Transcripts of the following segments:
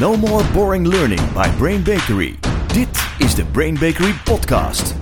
No more boring learning by Brain Bakery. Dit is de Brain Bakery podcast.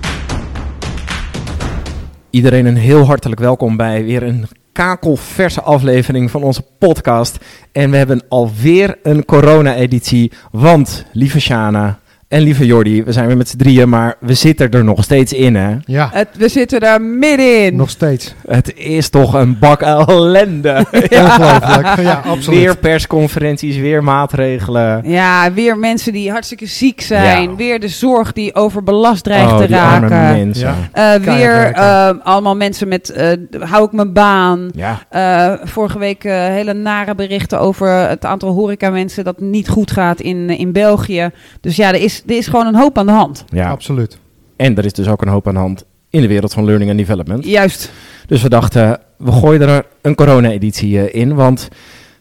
Iedereen een heel hartelijk welkom bij weer een kakelverse aflevering van onze podcast. En we hebben alweer een corona-editie, want lieve Shana en lieve Jordi, we zijn weer met z'n drieën, maar we zitten er nog steeds in hè. Ja, Het, we zitten daar middenin. nog steeds. Het is toch een bak ellende. Ongelooflijk. Ja, absoluut. Weer persconferenties, weer maatregelen. Ja, weer mensen die hartstikke ziek zijn. Ja. Weer de zorg die overbelast dreigt Oh, te raken. mensen. Ja. Ja. Eh, weer eh, allemaal mensen met eh, hou ik mijn baan. ja. Eh, vorige week hele nare berichten over het aantal horecamensen dat niet goed gaat in, in België. Dus ja, er is, er is gewoon een hoop aan de hand. Absoluut. En er is dus ook een hoop aan de hand in de wereld van learning and development. Juist. Dus we dachten, we gooien er een corona-editie eh, in. Want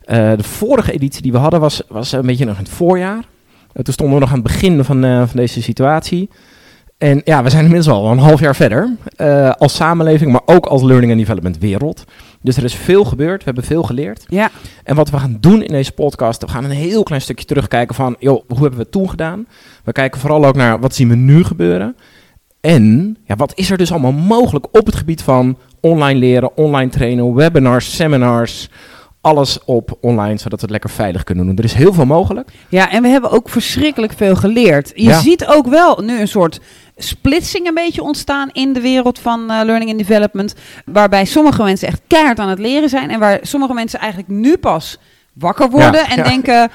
eh, de vorige editie die we hadden was, was een beetje nog in het voorjaar. Eh, toen stonden we nog aan het begin van, eh, van deze situatie. En ja, we zijn inmiddels al een half jaar verder. eh, als samenleving, maar ook als learning and development wereld. Dus er is veel gebeurd, we hebben veel geleerd. Ja. En wat we gaan doen in deze podcast, we gaan een heel klein stukje terugkijken van, joh, hoe hebben we het toen gedaan? We kijken vooral ook naar wat zien we nu gebeuren. En ja, wat is er dus allemaal mogelijk op het gebied van online leren, online trainen, webinars, seminars, alles op online, zodat we het lekker veilig kunnen doen. Er is heel veel mogelijk. Ja, en we hebben ook verschrikkelijk veel geleerd. Je Ja. ziet ook wel nu een soort splitsing een beetje ontstaan in de wereld van eh, learning and development. Waarbij sommige mensen echt keihard aan het leren zijn. En waar sommige mensen eigenlijk nu pas wakker worden Ja, en ja. denken...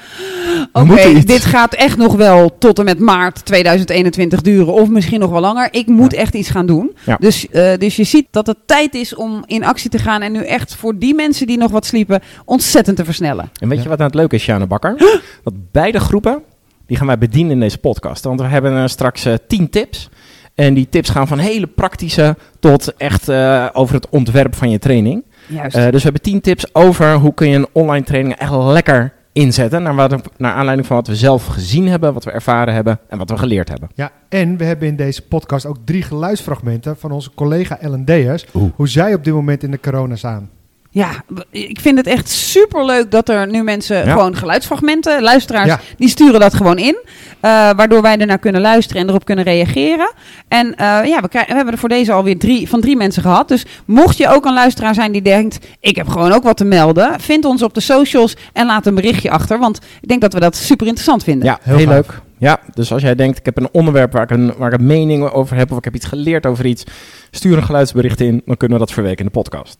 Oké, dit gaat echt nog wel tot en met maart 2021 duren. Of misschien nog wel langer. Ik moet echt iets gaan doen. Ja. Dus, eh, dus je ziet dat het tijd is om in actie te gaan. En nu echt voor die mensen die nog wat sliepen ontzettend te versnellen. En weet Ja. je wat nou het leuke is, Sjane Bakker? Dat beide groepen, die gaan wij bedienen in deze podcast. Want we hebben eh, straks eh, tien tips. En die tips gaan van hele praktische tot echt eh, over het ontwerp van je training. Juist. Eh, dus we hebben tien tips over hoe kun je een online training echt lekker inzetten. Naar, wat, naar aanleiding van wat we zelf gezien hebben, wat we ervaren hebben en wat we geleerd hebben. Ja, en we hebben in deze podcast ook drie geluidsfragmenten van onze collega L&D'ers. Oeh. Hoe zij op dit moment in de corona staan. Ja, ik vind het echt super leuk dat er nu mensen Ja. gewoon geluidsfragmenten, luisteraars, Ja. die sturen dat gewoon in. eh, waardoor wij ernaar kunnen luisteren en erop kunnen reageren. En eh, ja, we, krijgen, we hebben er voor deze alweer drie, van drie mensen gehad. Dus mocht je ook een luisteraar zijn die denkt, ik heb gewoon ook wat te melden. Vind ons op de socials en laat een berichtje achter. Want ik denk dat we dat super interessant vinden. Ja, Heel leuk. Ja, dus als jij denkt, ik heb een onderwerp waar ik een, waar ik een mening over heb, of ik heb iets geleerd over iets, stuur een geluidsbericht in, dan kunnen we dat verwerken in de podcast.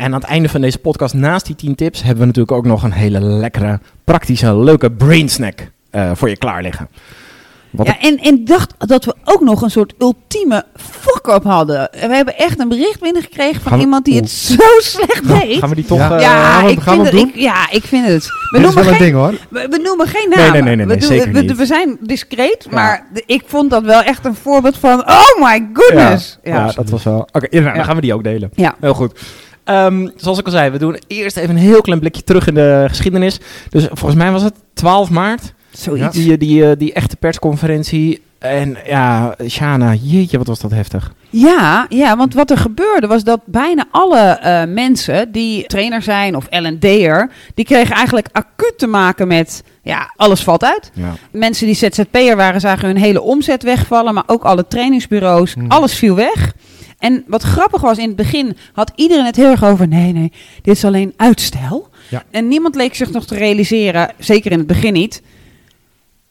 En aan het einde van deze podcast, naast die 10 tips, hebben we natuurlijk ook nog een hele lekkere, praktische, leuke brain snack eh, voor je klaar liggen. Wat Ja, en, en dacht dat we ook nog een soort ultieme fuck-up hadden. We hebben echt een bericht binnengekregen van we- iemand die het zo slecht deed. gaan we die toch... Ja. eh, Ja, gaan we- ik gaan vind we het, doen? ik, ja, ik vind het. We Dit is noemen, een geen, ding hoor. we, we noemen geen Nee, namen. nee, nee, nee, we, nee, zeker we, niet. we zijn discreet, Ja. maar ik vond dat wel echt een voorbeeld van... Oh my goodness. Ja, Ja, dat was wel... Oké, nou, dan gaan we die ook delen. Ja. Heel goed. Ehm, zoals ik al zei, we doen eerst even een heel klein blikje terug in de geschiedenis. Dus volgens mij was het 12 maart, zoiets. die, die, eh, die echte persconferentie. En ja, Shana, jeetje, wat was dat heftig. Ja, ja, want wat er gebeurde was dat bijna alle eh, mensen die trainer zijn of L&D'er... die kregen eigenlijk acuut te maken met... Ja, alles valt uit. Ja. Mensen die ZZP'er waren, zagen hun hele omzet wegvallen. Maar ook alle trainingsbureaus. Hmm. Alles viel weg. En wat grappig was, in het begin had iedereen het heel erg over... nee, nee, dit is alleen uitstel. Ja. En niemand leek zich nog te realiseren, zeker in het begin niet...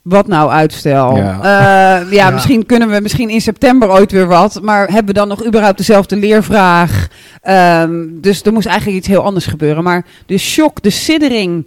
Wat nou uitstel? Ja. Ja, Ja. misschien kunnen we misschien in september ooit weer wat. Maar hebben we dan nog überhaupt dezelfde leervraag? Ehm, dus er moest eigenlijk iets heel anders gebeuren. Maar de shock, de siddering...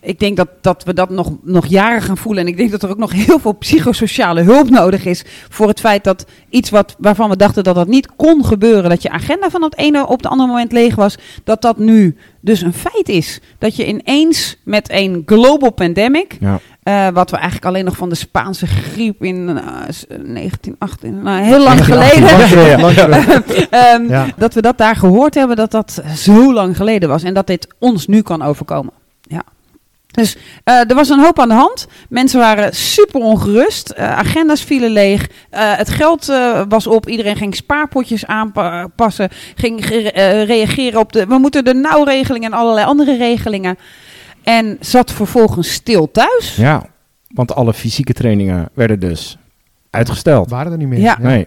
Ik denk dat, dat we dat nog, nog jaren gaan voelen. En ik denk dat er ook nog heel veel psychosociale hulp nodig is. Voor het feit dat iets wat, waarvan we dachten dat dat niet kon gebeuren. Dat je agenda van het ene op het andere moment leeg was. Dat dat nu dus een feit is. Dat je ineens met een global pandemic. Ja. eh, wat we eigenlijk alleen nog van de Spaanse griep in eh, s- 1918, nou, heel lang 1918, geleden. lang. Ehm, Ja. Dat we dat daar gehoord hebben, dat dat zo lang geleden was. En dat dit ons nu kan overkomen. Dus eh, er was een hoop aan de hand. Mensen waren super ongerust. Eh, agenda's vielen leeg. Eh, het geld eh, was op. Iedereen ging spaarpotjes aanpassen. Ging ge- eh, reageren op de. We moeten de nauwregeling en allerlei andere regelingen. En zat vervolgens stil thuis. Ja, want alle fysieke trainingen werden dus uitgesteld. Waren er niet meer. Ja. Nee.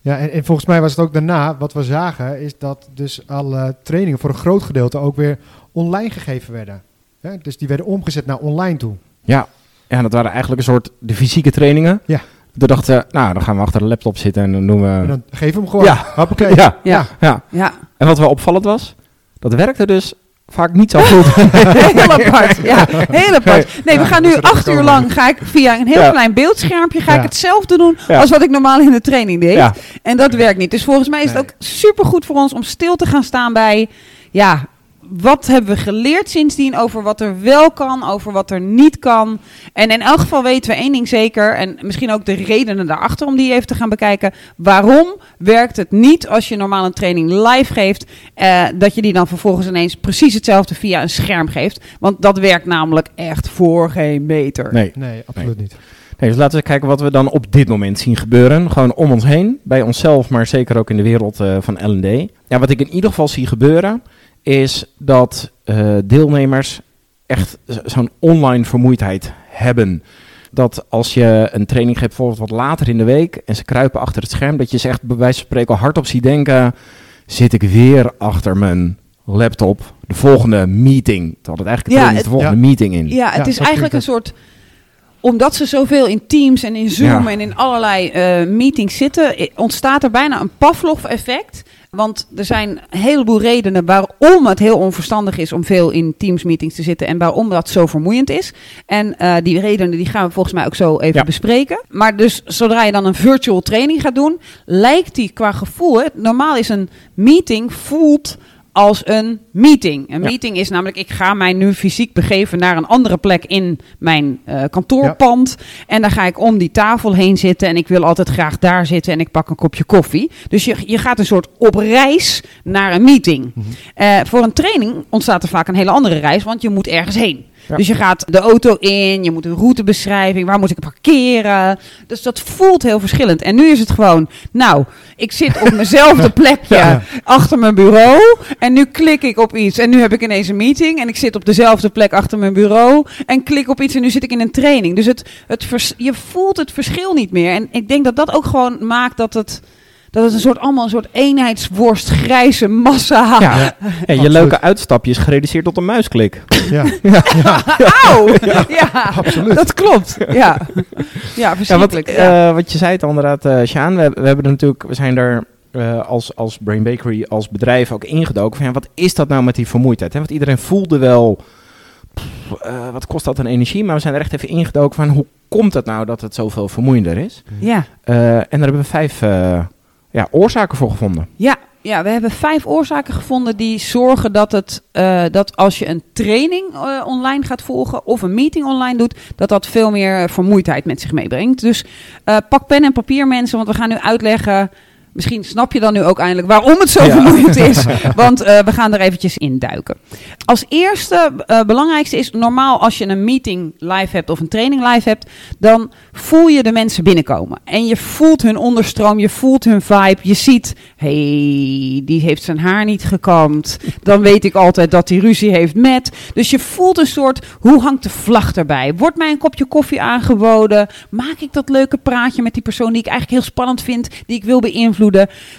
Ja, en, en volgens mij was het ook daarna, wat we zagen, is dat dus alle trainingen voor een groot gedeelte ook weer online gegeven werden. Ja, dus die werden omgezet naar online toe. Ja. ja, dat waren eigenlijk een soort de fysieke trainingen. Ja. Toen dachten we, nou, dan gaan we achter de laptop zitten en dan doen we... En dan geef hem gewoon. Ja. Hoppakee. ja, Ja. ja. Ja, En wat wel opvallend was, dat werkte dus vaak niet zo goed. heel apart. Ja, heel apart. Nee, we gaan nu acht uur lang, ga ik via een heel Ja. klein beeldschermpje, ga ik hetzelfde doen als wat ik normaal in de training deed. ja. En dat werkt niet. Dus volgens mij is het ook supergoed voor ons om stil te gaan staan bij, ja, wat hebben we geleerd sindsdien over wat er wel kan, over wat er niet kan. En in elk geval weten we één ding zeker, en misschien ook de redenen daarachter om die even te gaan bekijken. Waarom werkt het niet als je normaal een training live geeft, eh, dat je die dan vervolgens ineens precies hetzelfde via een scherm geeft? Want dat werkt namelijk echt voor geen meter. Nee. Nee, absoluut niet. nee. Dus laten we kijken wat we dan op dit moment zien gebeuren. Gewoon om ons heen, bij onszelf, maar zeker ook in de wereld eh, van L&D. Ja, wat ik in ieder geval zie gebeuren, is dat eh, deelnemers echt zo'n online vermoeidheid hebben. Dat als je een training geeft, bijvoorbeeld wat later in de week, en ze kruipen achter het scherm, dat je ze echt bij wijze van spreken al hardop ziet denken, zit ik weer achter mijn laptop, de volgende meeting. Terwijl het eigenlijk Ja, ja, de het- volgende ja. meeting in. Ja, het Ja, is eigenlijk een soort. Omdat ze zoveel in Teams en in Zoom Ja. en in allerlei eh, meetings zitten, ontstaat er bijna een Pavlov-effect. Want er zijn een heleboel redenen waarom het heel onverstandig is om veel in Teams-meetings te zitten en waarom dat zo vermoeiend is. En eh, die redenen die gaan we volgens mij ook zo even Ja. bespreken. Maar dus zodra je dan een virtual training gaat doen, lijkt die qua gevoel. Hè, normaal is een meeting voelt als een meeting. Een Ja. meeting is namelijk, ik ga mij nu fysiek begeven naar een andere plek in mijn eh, kantoorpand. En dan ga ik om die tafel heen zitten en ik wil altijd graag daar zitten en ik pak een kopje koffie. Dus je, je gaat een soort op reis naar een meeting. Mhm. Eh, voor een training ontstaat er vaak een hele andere reis, want je moet ergens heen. Ja. Dus je gaat de auto in, je moet een routebeschrijving, waar moet ik parkeren. Dus dat voelt heel verschillend. En nu is het gewoon, nou, ik zit op mijnzelfde plekje Ja. achter mijn bureau. En nu klik ik op iets en nu heb ik ineens een meeting. En ik zit op dezelfde plek achter mijn bureau en klik op iets en nu zit ik in een training. Dus het, het vers- je voelt het verschil niet meer. En ik denk dat dat ook gewoon maakt dat het... Dat het een soort, allemaal een soort eenheidsworst, grijze massa. Ja. Ja, je Absoluut. leuke uitstapje is gereduceerd tot een muisklik. Ja, Auw! Ja, absoluut. dat klopt. Ja, ja Ja, wat, verschrikkelijk. Ja, eh, wat je zei het inderdaad, eh Sjaan. We, we hebben er natuurlijk, we zijn er eh, als, als Brain Bakery, als bedrijf ook ingedoken. Van, ja, wat is dat nou met die vermoeidheid? Hè? Want iedereen voelde wel, pff, eh, wat kost dat aan energie? Maar we zijn er echt even ingedoken van, hoe komt het nou dat het zoveel vermoeiender is? ja. Eh, en daar hebben we vijf eh, ja, oorzaken voor gevonden. Ja, ja, we hebben vijf oorzaken gevonden die zorgen dat, het, eh, dat als je een training eh, online gaat volgen of een meeting online doet, dat dat veel meer vermoeidheid met zich meebrengt. Dus eh, pak pen en papier mensen, want we gaan nu uitleggen. Misschien snap je dan nu ook eindelijk waarom het zo Ja. vermoeiend is. Want eh, we gaan er eventjes in duiken. Als eerste, eh, belangrijkste is normaal als je een meeting live hebt of een training live hebt, dan voel je de mensen binnenkomen. En je voelt hun onderstroom, je voelt hun vibe. Je ziet, hey, die heeft zijn haar niet gekamd. Dan weet ik altijd dat hij ruzie heeft met. Dus je voelt een soort, hoe hangt de vlag erbij? Wordt mij een kopje koffie aangeboden? Maak ik dat leuke praatje met die persoon die ik eigenlijk heel spannend vind, die ik wil beïnvloeden?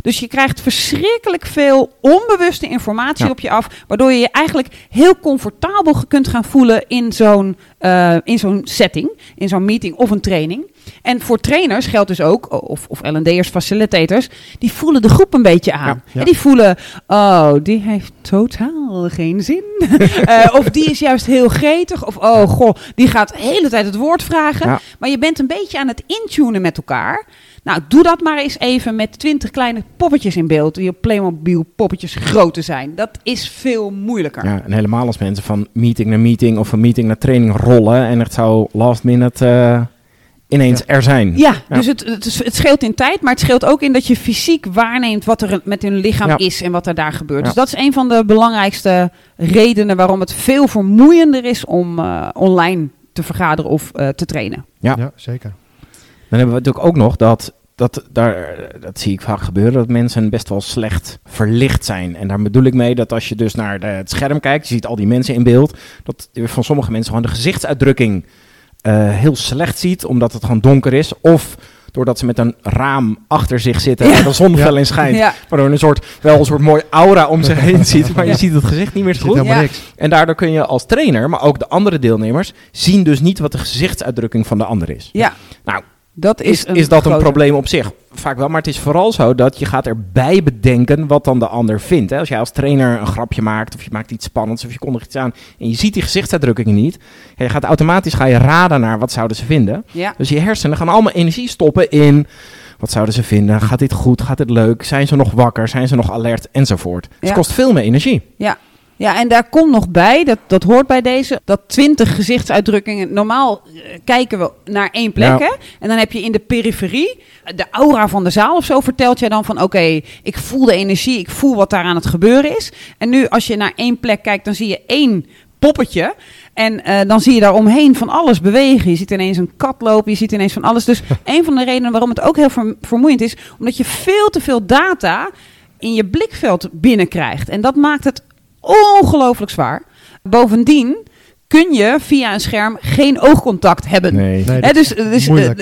Dus je krijgt verschrikkelijk veel onbewuste informatie Ja. op je af, waardoor je je eigenlijk heel comfortabel kunt gaan voelen in zo'n eh, in zo'n setting, in zo'n meeting of een training. En voor trainers geldt dus ook, of, of L&D'ers, facilitators, die voelen de groep een beetje aan. Ja, ja. En die voelen, oh, die heeft totaal geen zin. Eh, of die is juist heel gretig. Of, oh, goh, die gaat de hele tijd het woord vragen. Ja. Maar je bent een beetje aan het intunen met elkaar. Nou, doe dat maar eens even met twintig kleine poppetjes in beeld. Die op Playmobil poppetjes groter zijn. Dat is veel moeilijker. Ja, en helemaal als mensen van meeting naar meeting of van meeting naar training rollen en het zou last minute eh, ineens er zijn. Ja, Ja. dus het, het, scheelt in tijd, maar het scheelt ook in dat je fysiek waarneemt wat er met hun lichaam Ja. is en wat er daar gebeurt. Ja. Dus dat is een van de belangrijkste redenen waarom het veel vermoeiender is om eh, online te vergaderen of eh, te trainen. Ja. Ja, zeker. Dan hebben we natuurlijk ook nog dat dat, daar, dat zie ik vaak gebeuren, dat mensen best wel slecht verlicht zijn. En daar bedoel ik mee dat als je dus naar de, het scherm kijkt, je ziet al die mensen in beeld, dat je van sommige mensen gewoon de gezichtsuitdrukking eh, heel slecht ziet, omdat het gewoon donker is. Of doordat ze met een raam achter zich zitten Ja. waar de zon Ja. fel in schijnt. Ja. Waardoor een soort, wel een soort mooi aura om zich heen ziet, maar je ziet het gezicht niet meer zo goed. Ja. En daardoor kun je als trainer, maar ook de andere deelnemers, zien dus niet wat de gezichtsuitdrukking van de ander is. Ja. Nou, Dat is, is, een is dat een probleem op zich? Vaak wel, maar het is vooral zo dat je gaat erbij bedenken wat dan de ander vindt. Hè? Als jij als trainer een grapje maakt of je maakt iets spannends of je kondigt iets aan en je ziet die gezichtsuitdrukkingen niet, je gaat automatisch ga je raden naar wat zouden ze vinden. Ja. Dus je hersenen gaan allemaal energie stoppen in wat zouden ze vinden, gaat dit goed, gaat dit leuk, zijn ze nog wakker, zijn ze nog alert enzovoort. Dus Ja. het kost veel meer energie. Ja, en daar komt nog bij, dat, dat hoort bij deze, dat 20 gezichtsuitdrukkingen. Normaal eh, kijken we naar één plek, Ja. hè? En dan heb je in de periferie eh, de aura van de zaal of zo. Vertelt jij dan van, oké, ik voel de energie, ik voel wat daar aan het gebeuren is. En nu, als je naar één plek kijkt, dan zie je één poppetje. En eh, dan zie je daar omheen van alles bewegen. Je ziet ineens een kat lopen, je ziet ineens van alles. Dus een van de redenen waarom het ook heel ver- vermoeiend is, omdat je veel te veel data in je blikveld binnenkrijgt. En dat maakt het ongelooflijk zwaar. Bovendien kun je via een scherm geen oogcontact hebben. Nee. Nee, dus is dus eh, eh,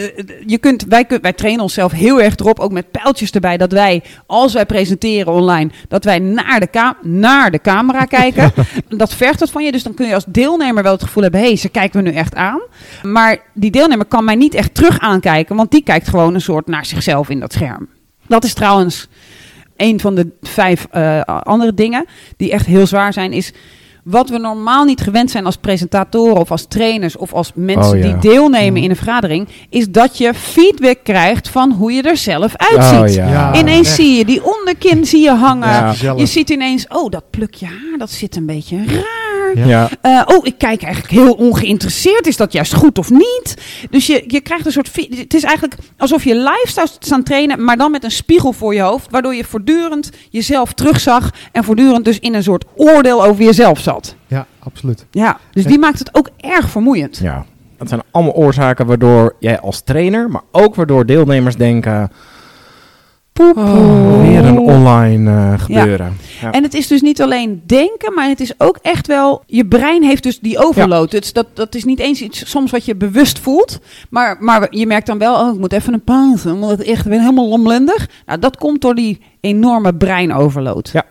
je kunt, wij, kun- wij trainen onszelf heel erg erop, ook met pijltjes erbij, dat wij, als wij presenteren online, dat wij naar de, ka- naar de camera kijken. dat vergt het van je, dus dan kun je als deelnemer wel het gevoel hebben, hé, hey, ze kijken me nu echt aan. Maar die deelnemer kan mij niet echt terug aankijken, want die kijkt gewoon een soort naar zichzelf in dat scherm. Dat is trouwens een van de vijf eh, andere dingen die echt heel zwaar zijn, is wat we normaal niet gewend zijn als presentatoren of als trainers of als mensen Oh, ja. die deelnemen in een vergadering, is dat je feedback krijgt van hoe je er zelf uitziet. Oh, ja. Ja. Ineens echt. zie je die onderkin zie je hangen. Je ziet ineens, oh, dat plukje haar, dat zit een beetje raar. Ja. Ja. Eh, oh, ik kijk eigenlijk heel ongeïnteresseerd. Is dat juist goed of niet? Dus je, je krijgt een soort. Het is eigenlijk alsof je live zou staan trainen, maar dan met een spiegel voor je hoofd. Waardoor je voortdurend jezelf terugzag. En voortdurend dus in een soort oordeel over jezelf zat. Ja, absoluut. Ja, dus die maakt het ook erg vermoeiend. Ja, dat zijn allemaal oorzaken waardoor jij als trainer, maar ook waardoor deelnemers denken... Poep, Oh. weer een online eh, gebeuren. Ja. En het is dus niet alleen denken, maar het is ook echt wel. Je brein heeft dus die overload. Dat, dat is niet eens iets soms wat je bewust voelt. Maar, maar je merkt dan wel, oh, ik moet even een pauze. Want het echt weer helemaal omlendig. Nou, dat komt door die enorme breinoverload. Ja.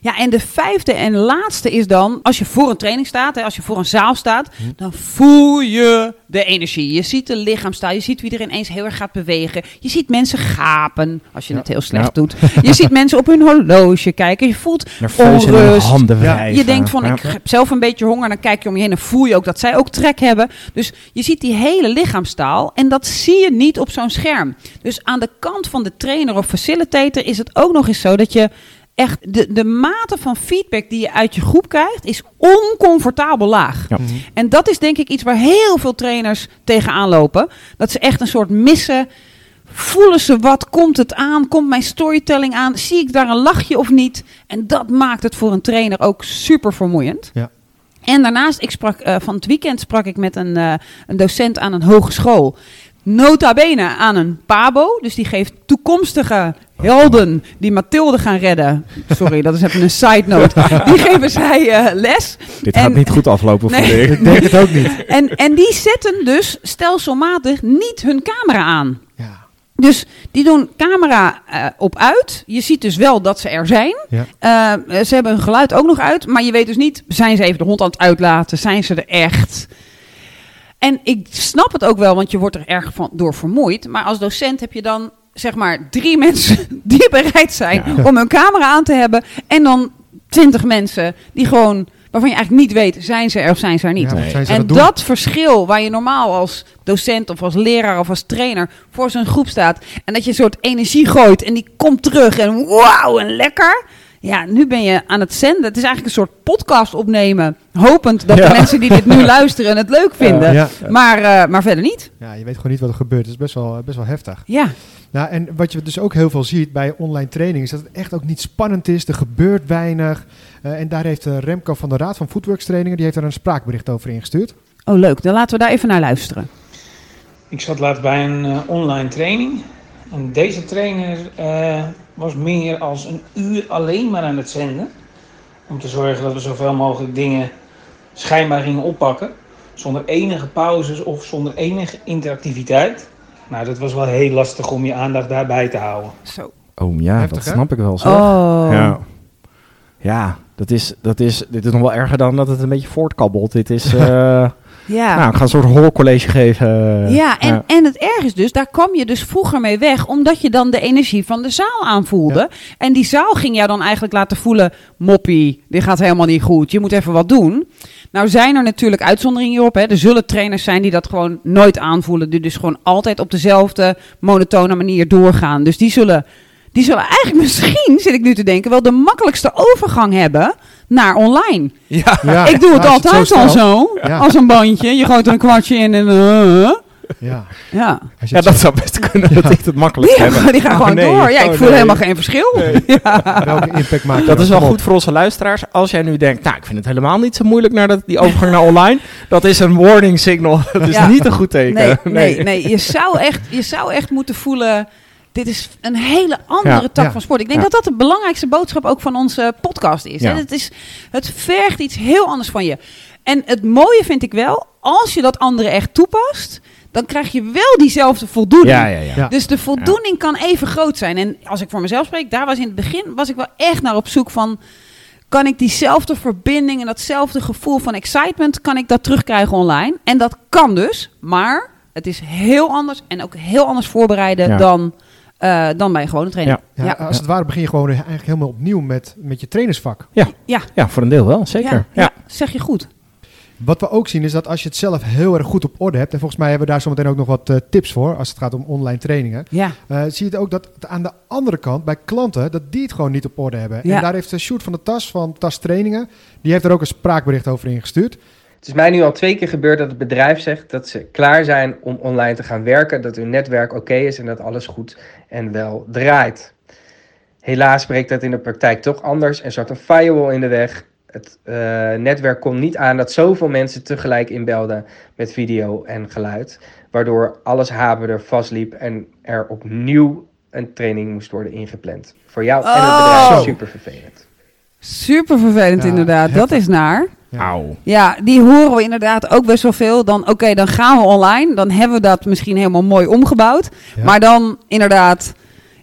Ja, en de vijfde en laatste is dan, als je voor een training staat, hè, als je voor een zaal staat, dan voel je de energie. Je ziet de lichaamstaal, je ziet wie er ineens heel erg gaat bewegen. Je ziet mensen gapen, als je Ja. het heel slecht Ja. doet. Je ziet mensen op hun horloge kijken. Je voelt Nerveus onrust. handen wrijven. je denkt van, ik heb zelf een beetje honger. Dan kijk je om je heen en voel je ook dat zij ook trek hebben. Dus je ziet die hele lichaamstaal. En dat zie je niet op zo'n scherm. Dus aan de kant van de trainer of facilitator is het ook nog eens zo dat je echt de, de mate van feedback die je uit je groep krijgt, is oncomfortabel laag. Ja. Mhm. En dat is denk ik iets waar heel veel trainers tegenaan lopen. Dat ze echt een soort missen. Voelen ze wat? Komt het aan? Komt mijn storytelling aan? Zie ik daar een lachje of niet? En dat maakt het voor een trainer ook super vermoeiend. Ja. En daarnaast, ik sprak, eh, van het weekend sprak ik met een, eh, een docent aan een hogeschool. Nota bene aan een pabo. Dus die geeft toekomstige helden die Mathilde gaan redden. Sorry, dat is even een side note. Die geven zij eh, les. Dit En- gaat niet goed aflopen voor ik. Ik denk het ook niet. En, en die zetten dus stelselmatig niet hun camera aan. Ja. Dus die doen camera eh, op uit. Je ziet dus wel dat ze er zijn. Ja. Eh, ze hebben hun geluid ook nog uit. Maar je weet dus niet, zijn ze even de hond aan het uitlaten? Zijn ze er echt? En ik snap het ook wel, want je wordt er erg van, door vermoeid. Maar als docent heb je dan zeg maar drie mensen die bereid zijn Ja. om hun camera aan te hebben. En dan twintig mensen die gewoon, waarvan je eigenlijk niet weet, zijn ze er of zijn ze er niet. Ja, wat Nee. zijn ze En dat, doen? verschil waar je normaal als docent of als leraar of als trainer voor zo'n groep staat. En dat je een soort energie gooit en die komt terug en wauw en lekker. Ja, nu ben je aan het zenden. Het is eigenlijk een soort podcast opnemen. Hopend dat Ja. de mensen die dit nu luisteren het leuk vinden. Ja. Maar, eh, maar verder niet. ja, je weet gewoon niet wat er gebeurt. Het is best wel, best wel heftig. Ja, Nou, en wat je dus ook heel veel ziet bij online training is dat het echt ook niet spannend is. Er gebeurt weinig. Eh, en daar heeft eh, Remco van de Raad van Footworks Trainingen, die heeft er een spraakbericht over ingestuurd. oh leuk. Dan laten we daar even naar luisteren. Ik zat laatst bij een online training. En deze trainer eh, was meer als een uur alleen maar aan het zenden. Om te zorgen dat we zoveel mogelijk dingen schijnbaar gingen oppakken. Zonder enige pauzes of zonder enige interactiviteit. Nou, dat was wel heel lastig om je aandacht daarbij te houden. Zo. Oh ja, Heftig, dat hè? snap ik wel zo. Oh. Ja. Ja, dat is, dat is, dit is nog wel erger dan dat het een beetje voortkabbelt. Dit is, eh, Ja. nou, ik ga een soort hoorcollege geven. Ja, en, en het erg is dus, daar kwam je dus vroeger mee weg, omdat je dan de energie van de zaal aanvoelde. En die zaal ging jou dan eigenlijk laten voelen, moppie, dit gaat helemaal niet goed, je moet even wat doen. Nou zijn er natuurlijk uitzonderingen hierop. Hè. Er zullen trainers zijn die dat gewoon nooit aanvoelen, die dus gewoon altijd op dezelfde monotone manier doorgaan. Dus die zullen, die zullen eigenlijk misschien, zit ik nu te denken, wel de makkelijkste overgang hebben naar online. Ja. Ja, ik doe het altijd zo al zo, Ja. als een bandje. Je gooit er een kwartje in en... eh, Ja. ja. Als je ja, het dat zo- zou best kunnen dat ik het makkelijk Die, heb. die gaan Oh, gewoon nee. door. Ja, ik Oh, voel nee. helemaal geen verschil. Ja. welke impact maakt Dat is wel op. goed voor onze luisteraars. Als jij nu denkt, nou, ik vind het helemaal niet zo moeilijk naar dat, die overgang naar online. Dat is een warning signal. Dat is Ja. niet een goed teken. Nee, nee, nee. Je, zou echt, je zou echt moeten voelen... Dit is een hele andere Ja. tak Ja. van sport. Ik denk Ja. dat dat de belangrijkste boodschap ook van onze podcast is. Hè? Het, is het vergt iets heel anders van je. En het mooie vind ik wel, als je dat andere echt toepast... dan krijg je wel diezelfde voldoening. Ja, ja, ja. Dus de voldoening kan even groot zijn. En als ik voor mezelf spreek, daar was in het begin was ik wel echt naar op zoek van. Kan ik diezelfde verbinding en datzelfde gevoel van excitement, kan ik dat terugkrijgen online? En dat kan dus, maar het is heel anders en ook heel anders voorbereiden dan, eh, dan bij een gewone training. Ja, Ja. Als het ware begin je gewoon eigenlijk helemaal opnieuw met, met je trainersvak. Ja. Ja, voor een deel wel, zeker. Ja, Ja, ja, zeg je goed. Wat we ook zien is dat als je het zelf heel erg goed op orde hebt, en volgens mij hebben we daar zometeen ook nog wat eh, tips voor als het gaat om online trainingen, Ja, eh, zie je het ook dat het aan de andere kant bij klanten dat die het gewoon niet op orde hebben. Ja. En daar heeft de Sjoerd van de Tas van Tas Trainingen, die heeft er ook een spraakbericht over ingestuurd. Het is mij nu al twee keer gebeurd dat het bedrijf zegt dat ze klaar zijn om online te gaan werken, dat hun netwerk oké is en dat alles goed en wel draait. Helaas breekt dat in de praktijk toch anders en zat een firewall in de weg. Het eh, netwerk kon niet aan dat zoveel mensen tegelijk inbelden met video en geluid, waardoor alles haperde, vastliep en er opnieuw een training moest worden ingepland. Voor jou en het Oh. bedrijf super vervelend. super vervelend Ja, inderdaad. Dat is naar. Ja. Ja, die horen we inderdaad ook best wel veel. Dan, oké, dan gaan we online. Dan hebben we dat misschien helemaal mooi omgebouwd. Ja. Maar dan inderdaad,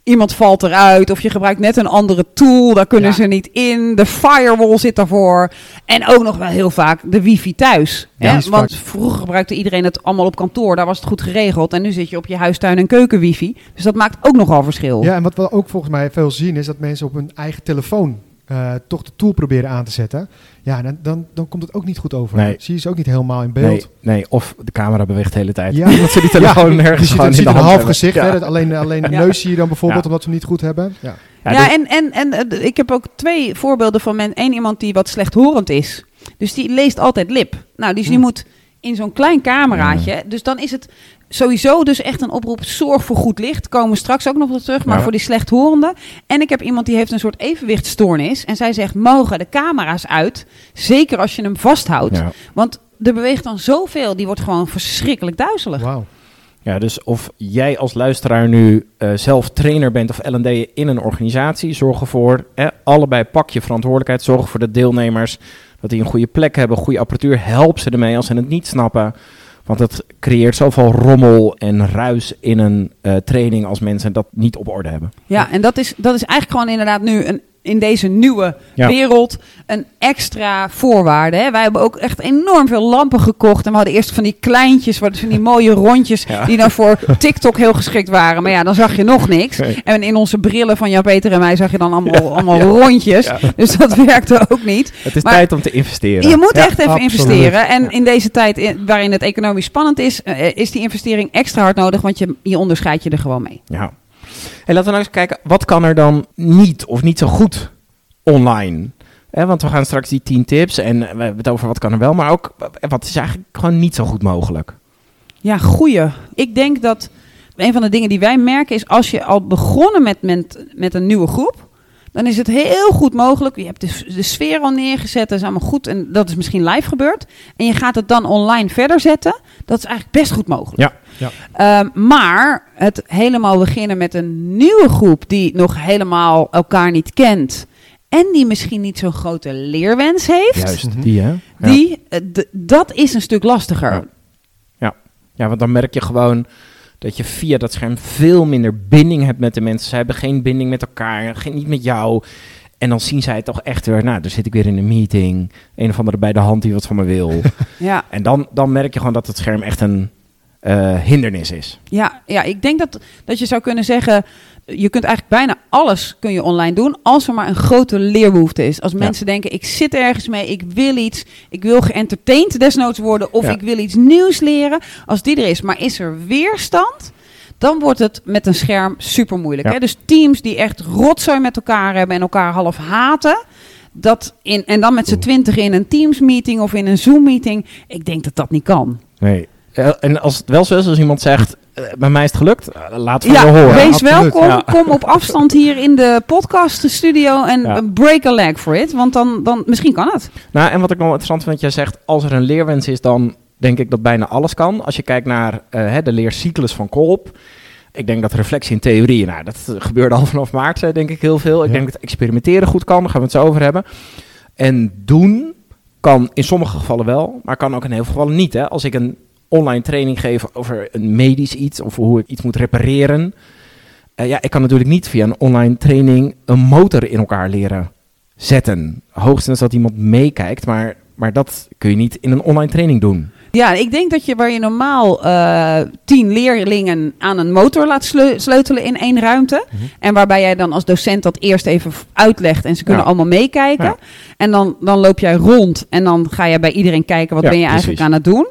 iemand valt eruit. Of je gebruikt net een andere tool. Daar kunnen Ja. ze niet in. De firewall zit daarvoor. En ook nog wel heel vaak de wifi thuis. Ja, hè? Want vroeger gebruikte iedereen het allemaal op kantoor. Daar was het goed geregeld. En nu zit je op je huistuin- en keukenwifi. Dus dat maakt ook nogal verschil. Ja, en wat we ook volgens mij veel zien is dat mensen op hun eigen telefoon eh, toch de tool proberen aan te zetten. Ja, dan, dan, dan komt het ook niet goed over. Nee. Zie je ze ook niet helemaal in beeld. Nee, nee, of de camera beweegt de hele tijd. Ja. Omdat ze die telefoon ja, nergens ziet, gewoon je in ziet de een hand half hebben. gezicht, Ja. hè, dat alleen, alleen de Ja. neus zie je dan bijvoorbeeld, Ja. omdat we hem niet goed hebben. Ja. Ja, Ja, en, en, en eh, ik heb ook twee voorbeelden van men. Eén iemand die wat slechthorend is. Dus die leest altijd lip. Nou, dus die Hm. moet in zo'n klein cameraatje. Dus dan is het sowieso dus echt een oproep. Zorg voor goed licht. Komen we straks ook nog op terug. Maar Ja. voor die slechthorenden. En ik heb iemand die heeft een soort evenwichtstoornis. En zij zegt, mogen de camera's uit. Zeker als je hem vasthoudt. Ja. Want er beweegt dan zoveel. Die wordt gewoon verschrikkelijk duizelig. Wauw. Ja, dus of jij als luisteraar nu eh, zelf trainer bent of L&D in een organisatie, zorg ervoor, eh, allebei pak je verantwoordelijkheid, zorg ervoor dat deelnemers, dat die een goede plek hebben, goede apparatuur, help ze ermee als ze het niet snappen. Want het creëert zoveel rommel en ruis in een eh, training als mensen dat niet op orde hebben. Ja, en dat is, dat is eigenlijk gewoon inderdaad nu een, in deze nieuwe Ja. wereld een extra voorwaarde. Hè? Wij hebben ook echt enorm veel lampen gekocht. En we hadden eerst van die kleintjes, van die mooie rondjes, Ja. die nou voor TikTok heel geschikt waren. Maar ja, dan zag je nog niks. Nee. En in onze brillen van Jan-Peter en mij zag je dan allemaal, allemaal rondjes. Dus dat werkte ook niet. Het is Maar- tijd om te investeren. Je moet echt even absoluut. investeren. En in deze tijd in- waarin het economisch spannend is, eh, is die investering extra hard nodig. Want je, je onderscheidt je er gewoon mee. Ja. Hey, laten we nou eens kijken, wat kan er dan niet of niet zo goed online? Want we gaan straks die 10 tips en we hebben het over wat kan er wel, maar ook eh, wat is eigenlijk gewoon niet zo goed mogelijk. Ja, goeie. Ik denk dat een van de dingen die wij merken is als je al begonnen met, met, met een nieuwe groep, dan is het heel goed mogelijk. Je hebt de, de sfeer al neergezet, dat is allemaal goed. En dat is misschien live gebeurd. En je gaat het dan online verder zetten. Dat is eigenlijk best goed mogelijk. Ja. Ja. Ehm, maar het helemaal beginnen met een nieuwe groep die nog helemaal elkaar niet kent. En die misschien niet zo'n grote leerwens heeft. Juist, Mhm. die hè. Ja. Die, eh, d- dat is een stuk lastiger. Ja. Ja, want dan merk je gewoon dat je via dat scherm veel minder binding hebt met de mensen. Ze hebben geen binding met elkaar, geen, niet met jou. En dan zien zij toch echt weer, nou, dan zit ik weer in een meeting. Een of andere bij de hand die wat van me wil. Ja. en dan, dan merk je gewoon dat het scherm echt een eh, hindernis is. Ja, ja, ik denk dat, dat je zou kunnen zeggen... je kunt eigenlijk bijna alles kun je online doen... als er maar een grote leerbehoefte is. Als Ja. mensen denken, ik zit ergens mee, ik wil iets... ik wil geëntertained desnoods worden... of Ja. ik wil iets nieuws leren. Als die er is, maar is er weerstand... dan wordt het met een scherm super moeilijk. Ja. Hè? Dus teams die echt rotzooi met elkaar hebben... en elkaar half haten... Dat in, en dan met z'n twintig in een Teams-meeting of in een Zoom-meeting. Ik denk dat dat niet kan. Nee. Eh, en als het wel zo is, als iemand zegt, bij mij is het gelukt, eh, laat van Ja, horen. wees absoluut. welkom. Ja. Kom op afstand hier in de podcaststudio en Ja. break a leg for it. Want dan, dan misschien kan het. Nou, en wat ik nog interessant vind, jij zegt, als er een leerwens is, dan denk ik dat bijna alles kan. Als je kijkt naar eh, hè, de leercyclus van Kolp. Ik denk dat reflectie in theorie, nou, dat eh, gebeurde al vanaf maart, eh, denk ik heel veel. Ik Ja. denk dat experimenteren goed kan, daar gaan we het zo over hebben. En doen kan in sommige gevallen wel, maar kan ook in heel veel gevallen niet. Hè? Als ik een online training geef over een medisch iets of hoe ik iets moet repareren. eh, ja, ik kan natuurlijk niet via een online training een motor in elkaar leren zetten. Hoogstens dat iemand meekijkt, maar, maar dat kun je niet in een online training doen. Ja, ik denk dat je waar je normaal eh, tien leerlingen aan een motor laat sleu- sleutelen in één ruimte. Mhm. En waarbij jij dan als docent dat eerst even uitlegt en ze kunnen Ja. allemaal meekijken. Ja. En dan, dan loop jij rond en dan ga je bij iedereen kijken wat Ja, ben je eigenlijk aan het doen.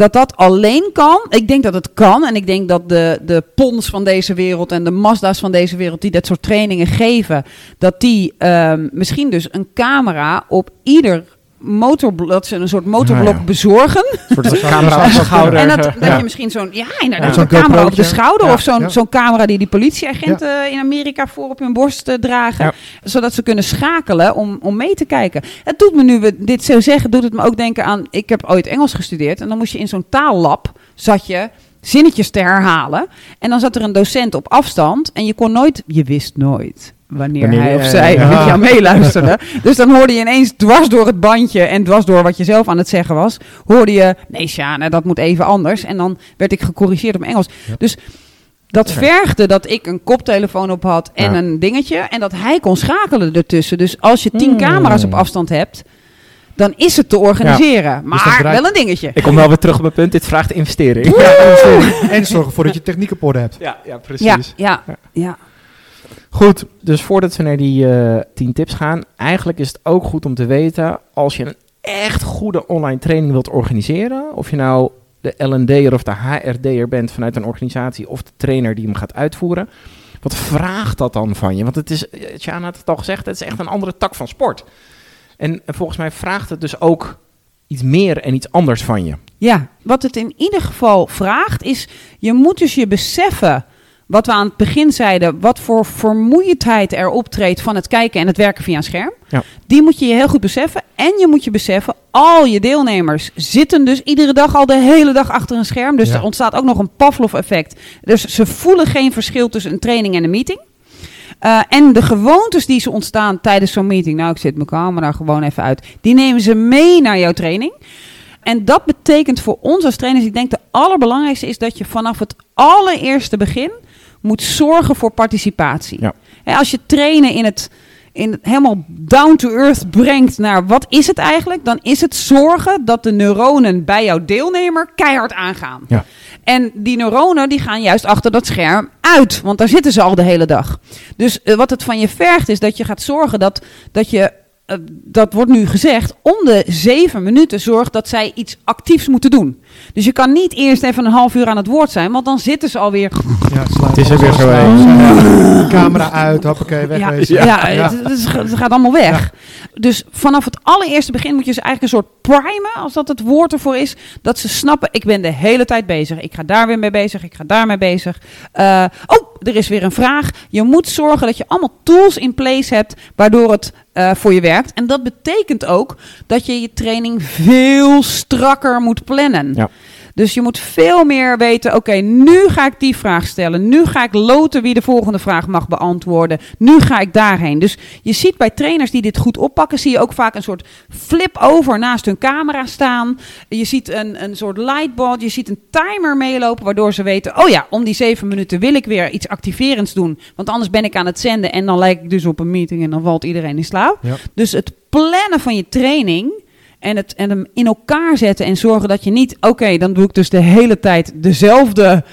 Dat dat alleen kan. Ik denk dat het kan. En ik denk dat de, de Pons van deze wereld en de Mazda's van deze wereld die dat soort trainingen geven, dat die ehm, misschien dus een camera op ieder motorblok, dat ze een soort motorblok Nou ja. bezorgen. Een soort camera op de zou schouder. En dat, eh, dat ja. je misschien zo'n, ja, inderdaad, Ja. Zo'n camera op de schouder. Ja, Of zo'n ja. zo'n camera die die politieagenten in Amerika voor op hun borst eh, dragen. Ja. Zodat ze kunnen schakelen om, om mee te kijken. Het doet me nu we dit zo zeggen, doet het me ook denken aan... Ik heb ooit Engels gestudeerd en dan moest je in zo'n taallab, zat je zinnetjes te herhalen. En dan zat er een docent op afstand en je kon nooit, je wist nooit wanneer, Wanneer hij of zij ja. met jou meeluisterde. dus dan hoorde je ineens dwars door het bandje en dwars door wat je zelf aan het zeggen was, hoorde je, nee Sjane, dat moet even anders. En dan werd ik gecorrigeerd op Engels. Ja. Dus dat Ja. vergde dat ik een koptelefoon op had en Ja. een dingetje. En dat hij kon schakelen ertussen. Dus als je tien Hmm. camera's op afstand hebt, dan is het te organiseren. Dus Maar draait- wel een dingetje. Ik kom wel weer terug op mijn punt, dit vraagt investering. Ja, investering. en zorg ervoor dat je techniek op orde hebt. Ja, ja Ja, precies. ja, Ja. ja. Goed, dus voordat we naar die eh 10 tips gaan, eigenlijk is het ook goed om te weten, als je een echt goede online training wilt organiseren, of je nou de L&D'er of de HRD'er bent vanuit een organisatie, of de trainer die hem gaat uitvoeren, wat vraagt dat dan van je? Want het is, eh, Sjaan had het al gezegd, het is echt een andere tak van sport. En volgens mij vraagt het dus ook iets meer en iets anders van je. Ja, wat het in ieder geval vraagt is, je moet dus je beseffen, wat we aan het begin zeiden, wat voor vermoeidheid er optreedt van het kijken en het werken via een scherm. Ja. Die moet je je heel goed beseffen. En je moet je beseffen, al je deelnemers zitten dus iedere dag al de hele dag achter een scherm. Dus Ja. er ontstaat ook nog een Pavlov-effect. Dus ze voelen geen verschil tussen een training en een meeting. Uh, en de gewoontes die ze ontstaan tijdens zo'n meeting, nou ik zet mijn camera gewoon even uit, die nemen ze mee naar jouw training. En dat betekent voor ons als trainers, ik denk de allerbelangrijkste is dat je vanaf het allereerste begin moet zorgen voor participatie. Ja. Als je trainen in het, in het helemaal down to earth brengt naar wat is het eigenlijk, dan is het zorgen dat de neuronen bij jouw deelnemer keihard aangaan. Ja. En die neuronen die gaan juist achter dat scherm uit, want daar zitten ze al de hele dag. Dus eh, wat het van je vergt is dat je gaat zorgen dat, dat je, eh, dat wordt nu gezegd, om de zeven minuten zorgt dat zij iets actiefs moeten doen. Dus je kan niet eerst even een half uur aan het woord zijn, want dan zitten ze alweer Ja, Het is er weer zo. Camera uit, hoppakee, ja, wegwezen. ja, Het, het is- het gaat allemaal weg. Dus vanaf het allereerste begin moet je ze eigenlijk een soort primen, als dat het woord ervoor is. Dat ze snappen, ik ben de hele tijd bezig. Ik ga daar weer mee bezig, ik ga daar mee bezig. Uh, oh, er is weer een vraag. Je moet zorgen dat je allemaal tools in place hebt waardoor het uh, voor je werkt. En dat betekent ook dat je je training veel strakker moet plannen. Ja. Dus je moet veel meer weten, oké, nu ga ik die vraag stellen. Nu ga ik loten wie de volgende vraag mag beantwoorden. Nu ga ik daarheen. Dus je ziet bij trainers die dit goed oppakken, zie je ook vaak een soort flip-over naast hun camera staan. Je ziet een, een soort lightboard, je ziet een timer meelopen, waardoor ze weten, oh ja, om die zeven minuten wil ik weer iets activerends doen. Want anders ben ik aan het zenden en dan lijk ik dus op een meeting en dan valt iedereen in slaap. Ja. Dus het plannen van je training en, het, en hem in elkaar zetten en zorgen dat je niet, oké, dan doe ik dus de hele tijd dezelfde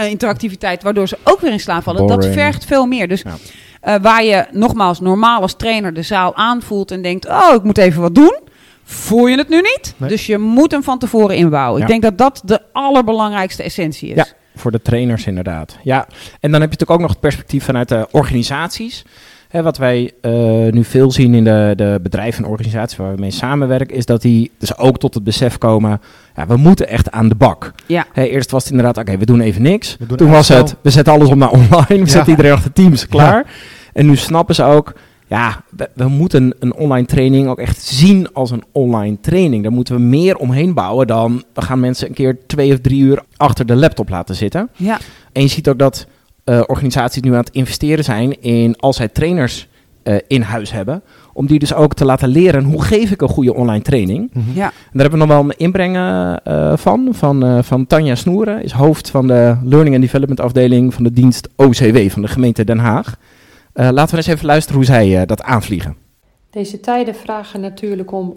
interactiviteit, waardoor ze ook weer in slaap vallen. Dat vergt veel meer. Dus Ja. eh, waar je nogmaals normaal als trainer de zaal aanvoelt en denkt, oh, ik moet even wat doen. Voel je het nu niet? Nee. Dus je moet hem van tevoren inbouwen. Ja. Ik denk dat dat de allerbelangrijkste essentie is. Ja. Voor de trainers inderdaad. Ja, en dan heb je natuurlijk ook nog het perspectief vanuit de organisaties. Hè, wat wij eh, nu veel zien in de, de bedrijven en organisaties waar we mee samenwerken, is dat die dus ook tot het besef komen, ja, we moeten echt aan de bak. Ja. Hè, eerst was het inderdaad, oké, we doen even niks. Doen Toen was het, we zetten alles op naar online, we Ja. zetten iedereen achter Teams, klaar. En nu snappen ze ook, ja, we, we moeten een online training ook echt zien als een online training. Daar moeten we meer omheen bouwen dan, we gaan mensen een keer twee of drie uur achter de laptop laten zitten. Ja. En je ziet ook dat eh, organisaties nu aan het investeren zijn in als zij trainers eh, in huis hebben, om die dus ook te laten leren hoe geef ik een goede online training. Mhm. Ja. En daar hebben we nog wel een inbreng eh, van, van, van Tanja Snoeren, is hoofd van de Learning and Development afdeling van de dienst OCW van de gemeente Den Haag. Eh, laten we eens even luisteren hoe zij dat aanvliegen. Deze tijden vragen natuurlijk om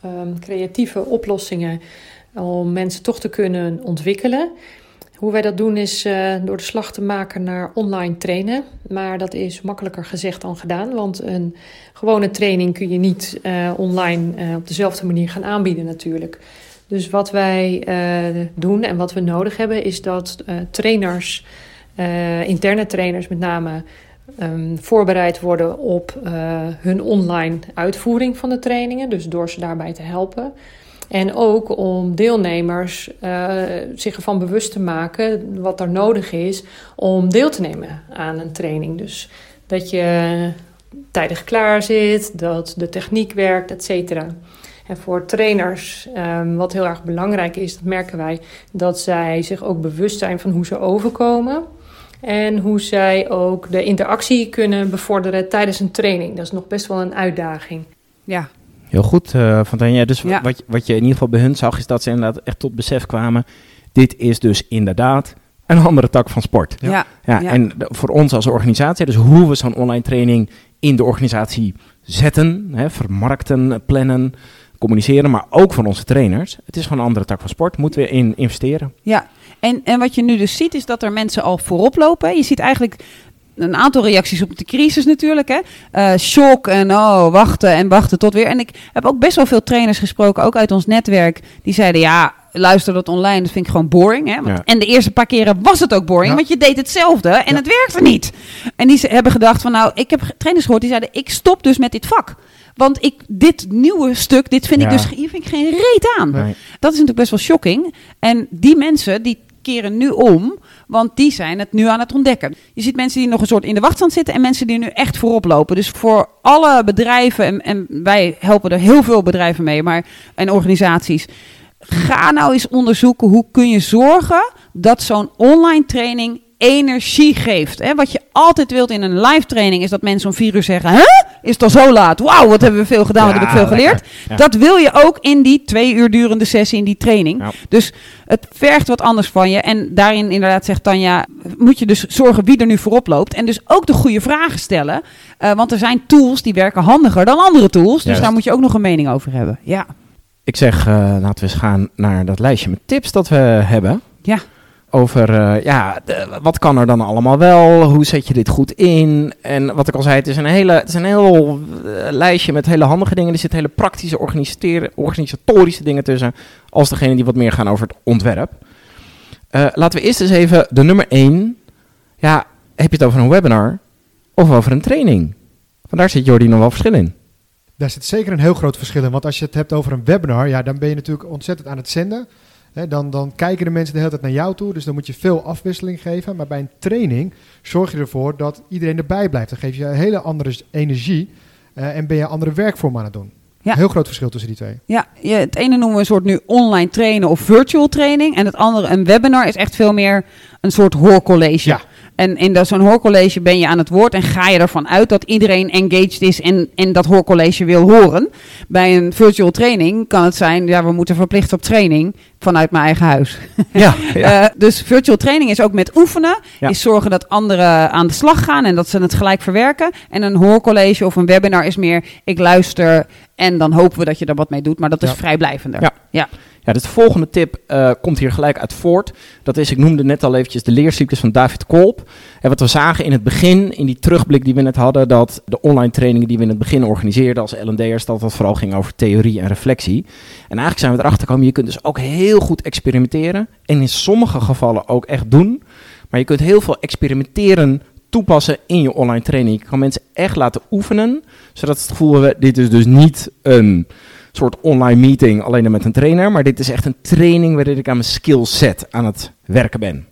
ehm, creatieve oplossingen om mensen toch te kunnen ontwikkelen. Hoe wij dat doen is eh, door de slag te maken naar online trainen. Maar dat is makkelijker gezegd dan gedaan. Want een gewone training kun je niet eh, online eh, op dezelfde manier gaan aanbieden natuurlijk. Dus wat wij doen en wat we nodig hebben is dat trainers, interne trainers met name, ehm, voorbereid worden op hun online uitvoering van de trainingen. Dus door ze daarbij te helpen. En ook om deelnemers eh, zich ervan bewust te maken wat er nodig is om deel te nemen aan een training. Dus dat je tijdig klaar zit, dat de techniek werkt, et cetera. En voor trainers, ehm, wat heel erg belangrijk is, dat merken wij, dat zij zich ook bewust zijn van hoe ze overkomen. En hoe zij ook de interactie kunnen bevorderen tijdens een training. Dat is nog best wel een uitdaging. Ja. Heel goed, eh van Tanja. Dus Ja. wat, wat je in ieder geval bij hun zag, is dat ze inderdaad echt tot besef kwamen. Dit is dus inderdaad een andere tak van sport. Ja. Ja. Ja, Ja. en voor ons als organisatie, dus hoe we zo'n online training in de organisatie zetten, hè, vermarkten, plannen, communiceren, maar ook van onze trainers. Het is gewoon een andere tak van sport, moeten we in investeren. Ja, en, en wat je nu dus ziet is dat er mensen al voorop lopen. Je ziet eigenlijk een aantal reacties op de crisis natuurlijk. Hè? Eh, shock en oh, wachten en wachten tot weer. En ik heb ook best wel veel trainers gesproken, ook uit ons netwerk. Die zeiden ja, luister dat online, dat vind ik gewoon boring. Hè? Want, Ja. En de eerste paar keren was het ook boring, Ja. want je deed hetzelfde en Ja. het werkte niet. En die ze- hebben gedacht van nou, ik heb trainers gehoord die zeiden ik stop dus met dit vak. Want ik, dit nieuwe stuk, dit vind ik dus hier vind ik geen reet aan. Nee. Dat is natuurlijk best wel shocking. En die mensen die keren nu om, want die zijn het nu aan het ontdekken. Je ziet mensen die nog een soort in de wachtstand zitten en mensen die nu echt voorop lopen. Dus voor alle bedrijven, en, en wij helpen er heel veel bedrijven mee, maar, en organisaties. Ga nou eens onderzoeken hoe kun je zorgen dat zo'n online training energie geeft. Hè? Wat je altijd wilt in een live training is dat mensen om vier uur zeggen... Huh? Is het al zo laat? Wauw, wat hebben we veel gedaan, wat Ja, heb ik veel geleerd. Ja. Dat wil je ook in die twee uur durende sessie, in die training. Ja. Dus het vergt wat anders van je. En daarin inderdaad zegt Tanja, moet je dus zorgen wie er nu voorop loopt. En dus ook de goede vragen stellen. Eh, want er zijn tools die werken handiger dan andere tools. Dus daar moet je ook nog een mening over hebben. Ja, Ik zeg, eh, laten we eens gaan naar dat lijstje met tips dat we hebben. Ja. Over, eh, ja, wat kan er dan allemaal wel? Hoe zet je dit goed in? En wat ik al zei, het is een, hele, het is een heel eh, lijstje met hele handige dingen. Er zitten hele praktische organisatorische dingen tussen. Als degene die wat meer gaan over het ontwerp. Eh, laten we eerst eens even de nummer 1. Ja, heb je het over een webinar of over een training? Vandaar zit Jordi nog wel verschil in. Daar zit zeker een heel groot verschil in. Want als je het hebt over een webinar, ja, dan ben je natuurlijk ontzettend aan het zenden. Hè, dan, dan kijken de mensen de hele tijd naar jou toe. Dus dan moet je veel afwisseling geven. Maar bij een training zorg je ervoor dat iedereen erbij blijft. Dan geef je een hele andere energie. eh, en ben je andere werkvormen aan het doen. Ja. Heel groot verschil tussen die twee. Ja, je, het ene noemen we een soort nu online trainen of virtual training. En het andere, een webinar, is echt veel meer een soort hoorcollege. Ja. En in dat- zo'n hoorcollege ben je aan het woord en ga je ervan uit dat iedereen engaged is en, en dat hoorcollege wil horen. Bij een virtual training kan het zijn, ja, we moeten verplicht op training vanuit mijn eigen huis. Ja, Eh, dus virtual training is ook met oefenen. Ja. Is zorgen dat anderen aan de slag gaan en dat ze het gelijk verwerken. En een hoorcollege of een webinar is meer, ik luister en dan hopen we dat je er wat mee doet. Maar dat is Ja. vrijblijvender. Ja. Ja. De volgende tip eh, komt hier gelijk uit voort. Dat is, ik noemde net al eventjes de leercyclus van David Kolb. En wat we zagen in het begin, in die terugblik die we net hadden, dat de online trainingen die we in het begin organiseerden als L&D'ers, dat het vooral ging over theorie en reflectie. En eigenlijk zijn we erachter gekomen, je kunt dus ook heel goed experimenteren. En in sommige gevallen ook echt doen. Maar je kunt heel veel experimenteren toepassen in je online training. Je kan mensen echt laten oefenen, zodat het gevoel dit is dus niet een soort online meeting alleen dan met een trainer. Maar dit is echt een training waarin ik aan mijn skillset aan het werken ben.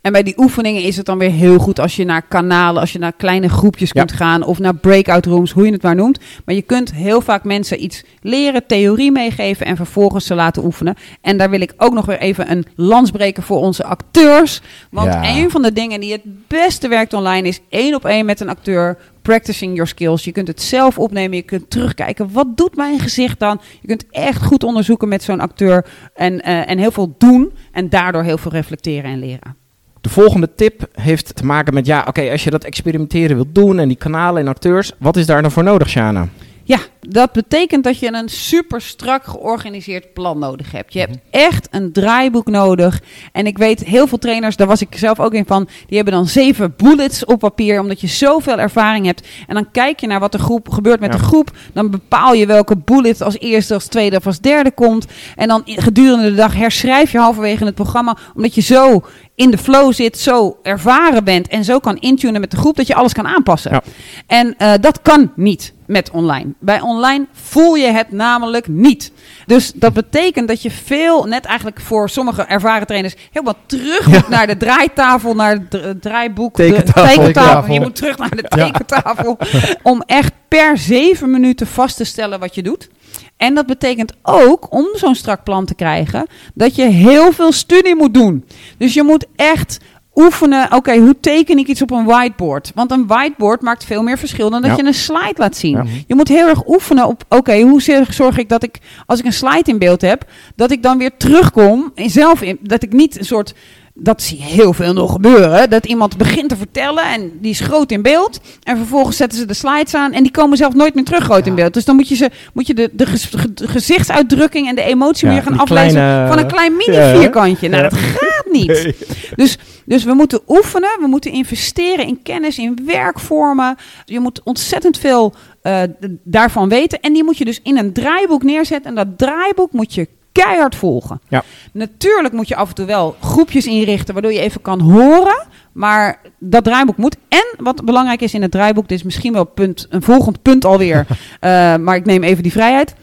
En bij die oefeningen is het dan weer heel goed als je naar kanalen, als je naar kleine groepjes Ja. kunt gaan of naar breakout rooms, hoe je het maar noemt. Maar je kunt heel vaak mensen iets leren, theorie meegeven en vervolgens ze laten oefenen. En daar wil ik ook nog weer even een lans breken voor onze acteurs. Want Ja. een van de dingen die het beste werkt online is één op één met een acteur. Practicing your skills. Je kunt het zelf opnemen. Je kunt terugkijken. Wat doet mijn gezicht dan? Je kunt echt goed onderzoeken met zo'n acteur. En, eh, en heel veel doen. En daardoor heel veel reflecteren en leren. De volgende tip heeft te maken met, ja, oké, als je dat experimenteren wilt doen en die kanalen en acteurs, wat is daar dan voor nodig, Shana? Ja, dat betekent dat je een super strak georganiseerd plan nodig hebt. Je hebt echt een draaiboek nodig. En ik weet, heel veel trainers, daar was ik zelf ook in van, die hebben dan zeven bullets op papier, omdat je zoveel ervaring hebt. En dan kijk je naar wat de groep gebeurt met Ja. de groep. Dan bepaal je welke bullet als eerste, als tweede of als derde komt. En dan gedurende de dag herschrijf je halverwege het programma, omdat je zo in de flow zit, zo ervaren bent en zo kan intunen met de groep dat je alles kan aanpassen. Ja. En eh, dat kan niet met online. Bij online voel je het namelijk niet. Dus dat betekent dat je veel, net eigenlijk voor sommige ervaren trainers, helemaal terug moet naar de draaitafel, naar het dra- draaiboek, Tekentafel. de tekentafel. Tekentafel. Je moet terug naar de tekentafel om echt per zeven minuten vast te stellen wat je doet. En dat betekent ook, om zo'n strak plan te krijgen, dat je heel veel studie moet doen. Dus je moet echt oefenen, oké, hoe teken ik iets op een whiteboard? Want een whiteboard maakt veel meer verschil dan dat Ja. je een slide laat zien. Ja. Je moet heel erg oefenen op, oké, hoe zorg- zorg ik dat ik, als ik een slide in beeld heb, dat ik dan weer terugkom, in zelf in, dat ik niet een soort, dat zie je heel veel nog gebeuren, dat iemand begint te vertellen en die is groot in beeld en vervolgens zetten ze de slides aan en die komen zelf nooit meer terug groot in beeld. Dus dan moet je, ze, moet je de, de gezichtsuitdrukking en de emotie Ja, weer gaan aflezen kleine- van een klein Ja, mini vierkantje. Nou, dat gaat niet. Dus, dus we moeten oefenen, we moeten investeren in kennis, in werkvormen. Je moet ontzettend veel eh, daarvan weten. En die moet je dus in een draaiboek neerzetten. En dat draaiboek moet je keihard volgen. Ja. Natuurlijk moet je af en toe wel groepjes inrichten, waardoor je even kan horen. Maar dat draaiboek moet. En wat belangrijk is in het draaiboek, dit is misschien wel punt, een volgend punt alweer. eh, maar ik neem even die vrijheid.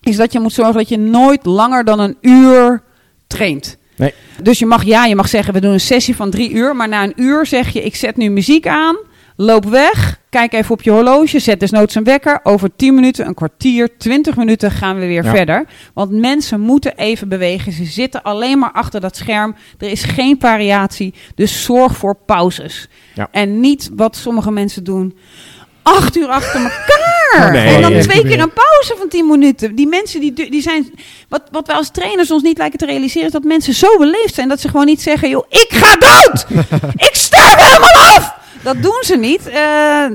Is dat je moet zorgen dat je nooit langer dan een uur traint. Nee. Dus je mag, ja, je mag zeggen, we doen een sessie van drie uur. Maar na een uur zeg je, ik zet nu muziek aan. Loop weg. Kijk even op je horloge. Zet desnoods een wekker. Over 10 minuten, een kwartier, 20 minuten gaan we weer Ja. verder. Want mensen moeten even bewegen. Ze zitten alleen maar achter dat scherm. Er is geen variatie. Dus zorg voor pauzes. Ja. En niet wat sommige mensen doen. Acht uur achter elkaar. Oh, nee. en dan twee keer een pauze van 10 minuten. Die mensen die, die zijn. Wat, wat wij als trainers ons niet lijken te realiseren. Is dat mensen zo beleefd zijn. Dat ze gewoon niet zeggen: joh, ik ga dood. ik sterf helemaal af. Dat doen ze niet. Eh,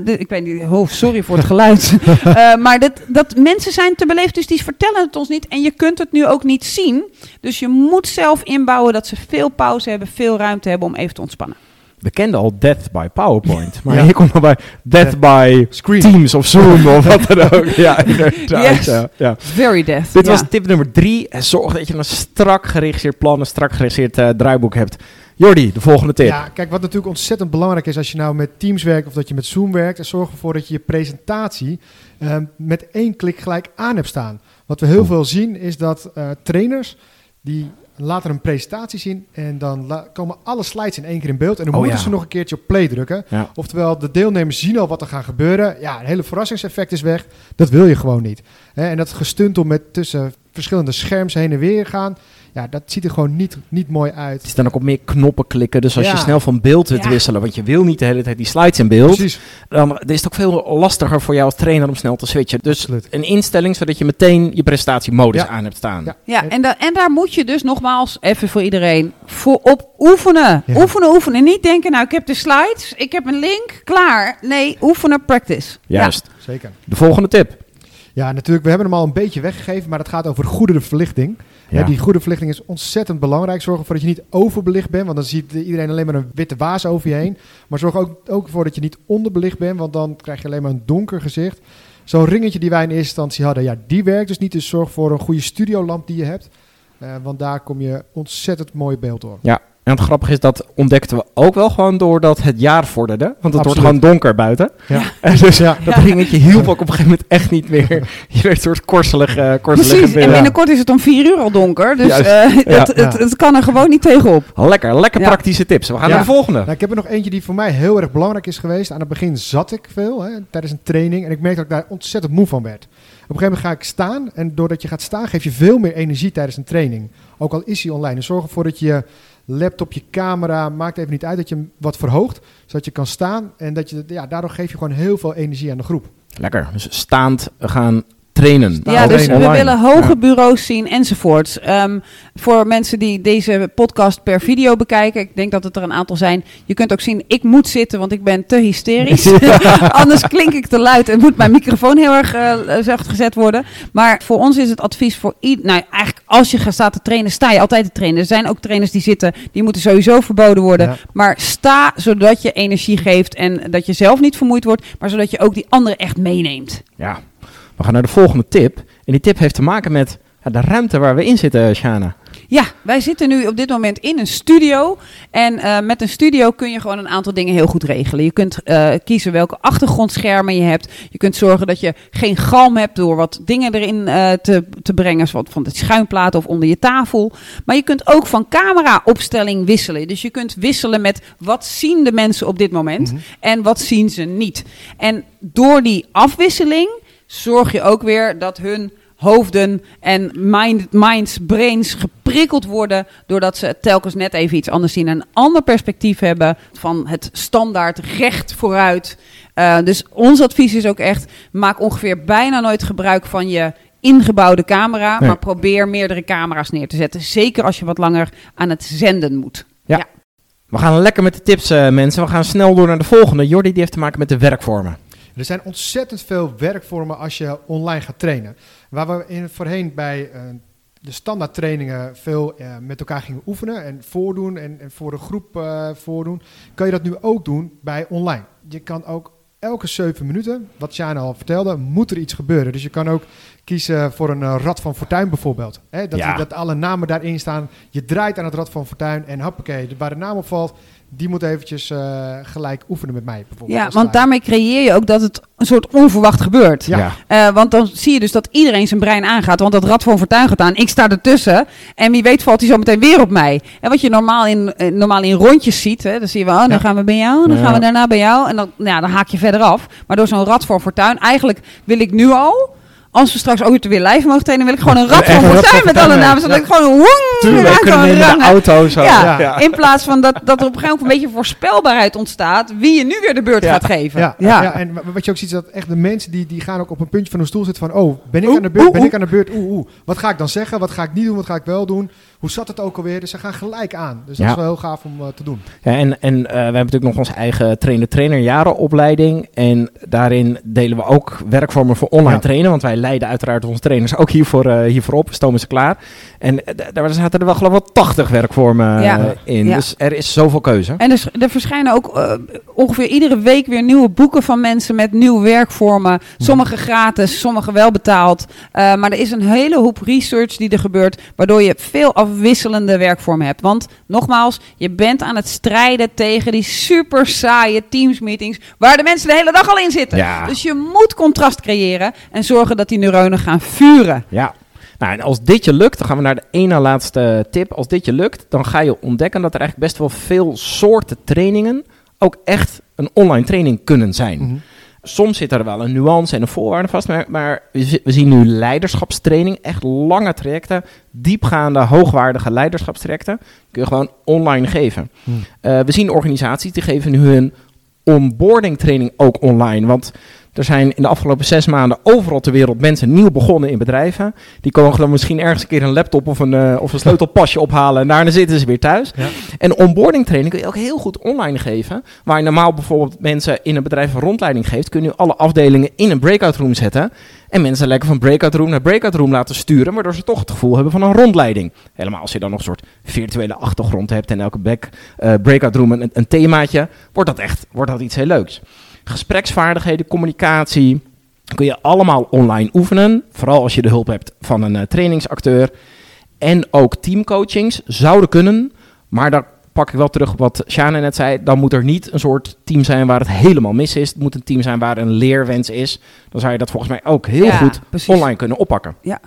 de- ik weet niet, oh, sorry voor het geluid. Eh, maar dat, dat mensen zijn te beleefd, dus die vertellen het ons niet. En je kunt het nu ook niet zien. Dus je moet zelf inbouwen dat ze veel pauze hebben, veel ruimte hebben om even te ontspannen. We kenden al Death by PowerPoint. Maar Ja. hier komt nog bij Death by Screen. Teams of Zoom of wat dan ook. Ja. Yes. Ja, ja. Very death. Dit ja. was tip nummer drie. En Zorg dat je een strak geregisseerd plan, een strak geregisseerd eh, draaiboek hebt. Jordi, de volgende tip. Ja, kijk, wat natuurlijk ontzettend belangrijk is als je nou met Teams werkt of dat je met Zoom werkt, is zorg ervoor dat je je presentatie ehm, met één klik gelijk aan hebt staan. Wat we heel Oh. veel zien is dat eh, trainers die laten een presentatie zien en dan komen alle slides in één keer in beeld en dan Oh, moeten ja. ze nog een keertje op play drukken. Ja. Oftewel, de deelnemers zien al wat er gaat gebeuren. Ja, een hele verrassingseffect is weg. Dat wil je gewoon niet. Hè, en dat gestuntel met tussen verschillende scherms heen en weer gaan, ja, dat ziet er gewoon niet, niet mooi uit. Het is dan ook op meer knoppen klikken. Dus als je snel van beeld wilt Ja. wisselen, want je wil niet de hele tijd die slides in beeld, Precies. dan is het ook veel lastiger voor jou als trainer om snel te switchen. Dus Absoluut. een instelling zodat je meteen je presentatiemodus Ja. aan hebt staan. Ja. Ja, en, da- en daar moet je dus nogmaals, even voor iedereen, voor op oefenen. Ja. Oefenen, oefenen. Niet denken, nou ik heb de slides, ik heb een link, klaar. Nee, oefenen, practice. Juist. Zeker. De volgende tip. Ja, natuurlijk, we hebben hem al een beetje weggegeven, maar het gaat over goede verlichting. Ja. Ja, die goede verlichting is ontzettend belangrijk. Zorg ervoor dat je niet overbelicht bent, want dan ziet iedereen alleen maar een witte waas over je heen. Maar zorg ook, ook ervoor dat je niet onderbelicht bent, want dan krijg je alleen maar een donker gezicht. Zo'n ringetje die wij in eerste instantie hadden, ja, die werkt dus niet. Dus zorg voor een goede studiolamp die je hebt. Eh, want daar kom je ontzettend mooi beeld door. En het grappige is, dat ontdekten we ook wel gewoon doordat het jaar vorderde. Want het wordt gewoon donker buiten. Ja. En dus Ja. dat ringetje hielp ook op een gegeven moment echt niet meer. Je werd een soort korselig, eh korselig Precies, en beeld. binnenkort is het om vier uur al donker. Dus eh, Ja. het, het, het kan er gewoon niet tegenop. Lekker, lekker Ja. praktische tips. We gaan Ja. naar de volgende. Nou, ik heb er nog eentje die voor mij heel erg belangrijk is geweest. Aan het begin zat ik veel hè, tijdens een training en ik merkte dat ik daar ontzettend moe van werd. Op een gegeven moment ga ik staan en doordat je gaat staan geef je veel meer energie tijdens een training. Ook al is hij online. Dus zorg ervoor dat je laptop, je camera, maakt even niet uit dat je hem wat verhoogt. Zodat je kan staan en dat je, ja, daardoor geef je gewoon heel veel energie aan de groep. Lekker. Dus staand gaan trainen. Ja, dus Online. we willen hoge Ja. bureaus zien enzovoorts. Ehm, voor mensen die deze podcast per video bekijken, ik denk dat het er een aantal zijn. Je kunt ook zien, ik moet zitten, want ik ben te hysterisch. Anders klink ik te luid en moet mijn microfoon heel erg eh, zacht gezet worden. Maar voor ons is het advies voor ieder... Nou, eigenlijk als je gaat staan te trainen, sta je altijd te trainen. Er zijn ook trainers die zitten, die moeten sowieso verboden worden. Ja. Maar sta zodat je energie geeft en dat je zelf niet vermoeid wordt, maar zodat je ook die anderen echt meeneemt. Ja. We gaan naar de volgende tip. En die tip heeft te maken met ja, de ruimte waar we in zitten, Shana. Ja, wij zitten nu op dit moment in een studio. En eh, met een studio kun je gewoon een aantal dingen heel goed regelen. Je kunt eh, kiezen welke achtergrondschermen je hebt. Je kunt zorgen dat je geen galm hebt door wat dingen erin eh, te, te brengen. Zoals van de schuimplaat of onder je tafel. Maar je kunt ook van camera-opstelling wisselen. Dus je kunt wisselen met wat zien de mensen op dit moment en wat zien ze niet. En door die afwisseling zorg je ook weer dat hun hoofden en mind, minds, brains geprikkeld worden. Doordat ze telkens net even iets anders zien. en Een ander perspectief hebben van het standaard recht vooruit. Eh, dus ons advies is ook echt: maak ongeveer bijna nooit gebruik van je ingebouwde camera. Nee. Maar probeer meerdere camera's neer te zetten. Zeker als je wat langer aan het zenden moet. We gaan lekker met de tips, eh, mensen. We gaan snel door naar de volgende. Jordi, die heeft te maken met de werkvormen. Er zijn ontzettend veel werkvormen als je online gaat trainen. Waar we in, voorheen bij eh, de standaard trainingen veel eh, met elkaar gingen oefenen en voordoen en, en voor de groep eh, voordoen, kan je dat nu ook doen bij online. Je kan ook elke zeven minuten, wat Sjana al vertelde, moet er iets gebeuren. Dus je kan ook kiezen voor een Rad van Fortuin bijvoorbeeld. Hè, dat, Ja. dat alle namen daarin staan. Je draait aan het Rad van Fortuin en hoppakee, waar de naam op valt, die moet eventjes eh, gelijk oefenen met mij bijvoorbeeld. Ja, want daarmee creëer je ook dat het een soort onverwacht gebeurt. Ja. Eh, want dan zie je dus dat iedereen zijn brein aangaat. Want dat rad van fortuin gaat aan. Ik sta ertussen. En wie weet valt hij zo meteen weer op mij. En wat je normaal in, eh, normaal in rondjes ziet. Hè, dan zie je wel, oh, dan Ja. gaan we bij jou. Dan Ja. gaan we daarna bij jou. En dan, nou ja, dan haak je verder af. Maar door zo'n rad van fortuin. Eigenlijk wil ik nu al. Als we straks ook weer live mogen trainen. Wil ik gewoon een Echt van fortuin met alle namen. Zodat ja. ik gewoon een woeng Tuurlijk, kunnen we in de auto zo. Ja, Ja. in plaats van dat, dat er op een gegeven moment een beetje voorspelbaarheid ontstaat. Wie je nu weer de beurt Ja. gaat geven. Ja, ja. en wa- wat je ook ziet is dat echt de mensen die, die gaan ook op een puntje van hun stoel zitten van... oh, ben ik aan de beurt, ben ik aan de beurt, oeh, oeh. Wat ga ik dan zeggen, wat ga ik niet doen, wat ga ik wel doen? Hoe zat het ook alweer? Dus ze gaan gelijk aan. Dus dat Ja. is wel heel gaaf om eh, te doen. Ja, en en eh, we hebben natuurlijk nog onze eigen trainer-trainer jarenopleiding. En daarin delen we ook werkvormen voor online Ja. trainen. Want wij leiden uiteraard onze trainers ook hiervoor, eh hiervoor op. Stomen ze klaar. En daar zaten er wel geloof ik wel 80 werkvormen Ja. in. Ja. Dus er is zoveel keuze. En dus, er verschijnen ook ongeveer iedere week weer nieuwe boeken van mensen met nieuwe werkvormen. Sommige gratis, sommige wel betaald. Eh, maar er is een hele hoop research die er gebeurt, waardoor je veel afwisselende werkvormen hebt. Want nogmaals, je bent aan het strijden tegen die super saaie teamsmeetings waar de mensen de hele dag al in zitten. Ja. Dus je moet contrast creëren en zorgen dat die neuronen gaan vuren. Ja. Nou, en als dit je lukt, dan gaan we naar de ene laatste tip. Als dit je lukt, dan ga je ontdekken dat er eigenlijk best wel veel soorten trainingen ook echt een online training kunnen zijn. Mhm. Soms zit er wel een nuance en een voorwaarde vast, maar, maar we, zi- we zien nu leiderschapstraining, echt lange trajecten, diepgaande, hoogwaardige leiderschapstrajecten, kun je gewoon online geven. Hmm. Eh, we zien organisaties die geven nu hun onboarding training ook online, want er zijn in de afgelopen zes maanden overal ter wereld mensen nieuw begonnen in bedrijven. Die komen gewoon misschien ergens een keer een laptop of een, eh, of een sleutelpasje ophalen en daarna zitten ze weer thuis. Ja. En onboarding training kun je ook heel goed online geven. Waar je normaal bijvoorbeeld mensen in een bedrijf een rondleiding geeft, kun je nu alle afdelingen in een breakout room zetten. En mensen lekker van breakout room naar breakout room laten sturen, waardoor ze toch het gevoel hebben van een rondleiding. Helemaal als je dan nog een soort virtuele achtergrond hebt en elke back, eh, breakout room een, een themaatje, wordt dat echt wordt dat iets heel leuks. Gespreksvaardigheden, communicatie, kun je allemaal online oefenen. Vooral als je de hulp hebt van een eh, trainingsacteur. En ook teamcoachings zouden kunnen. Maar daar pak ik wel terug op wat Shana net zei. Dan moet er niet een soort team zijn waar het helemaal mis is. Het moet een team zijn waar een leerwens is. Dan zou je dat volgens mij ook heel Ja, goed precies. online kunnen oppakken. Ja,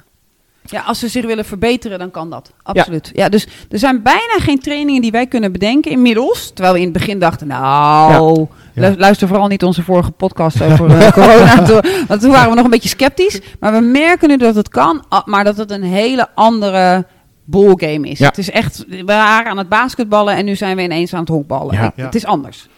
als ze zich willen verbeteren, dan kan dat. Absoluut. Ja. dus er zijn bijna geen trainingen die wij kunnen bedenken inmiddels. Terwijl we in het begin dachten, nou, Ja. lu- luister vooral niet onze vorige podcast over eh, corona. Toen- Want toen waren we nog een beetje sceptisch. Maar we merken nu dat het kan, maar dat het een hele andere ballgame is. Ja. Het is echt, we waren aan het basketballen en nu zijn we ineens aan het honkballen. Ja. Het is anders.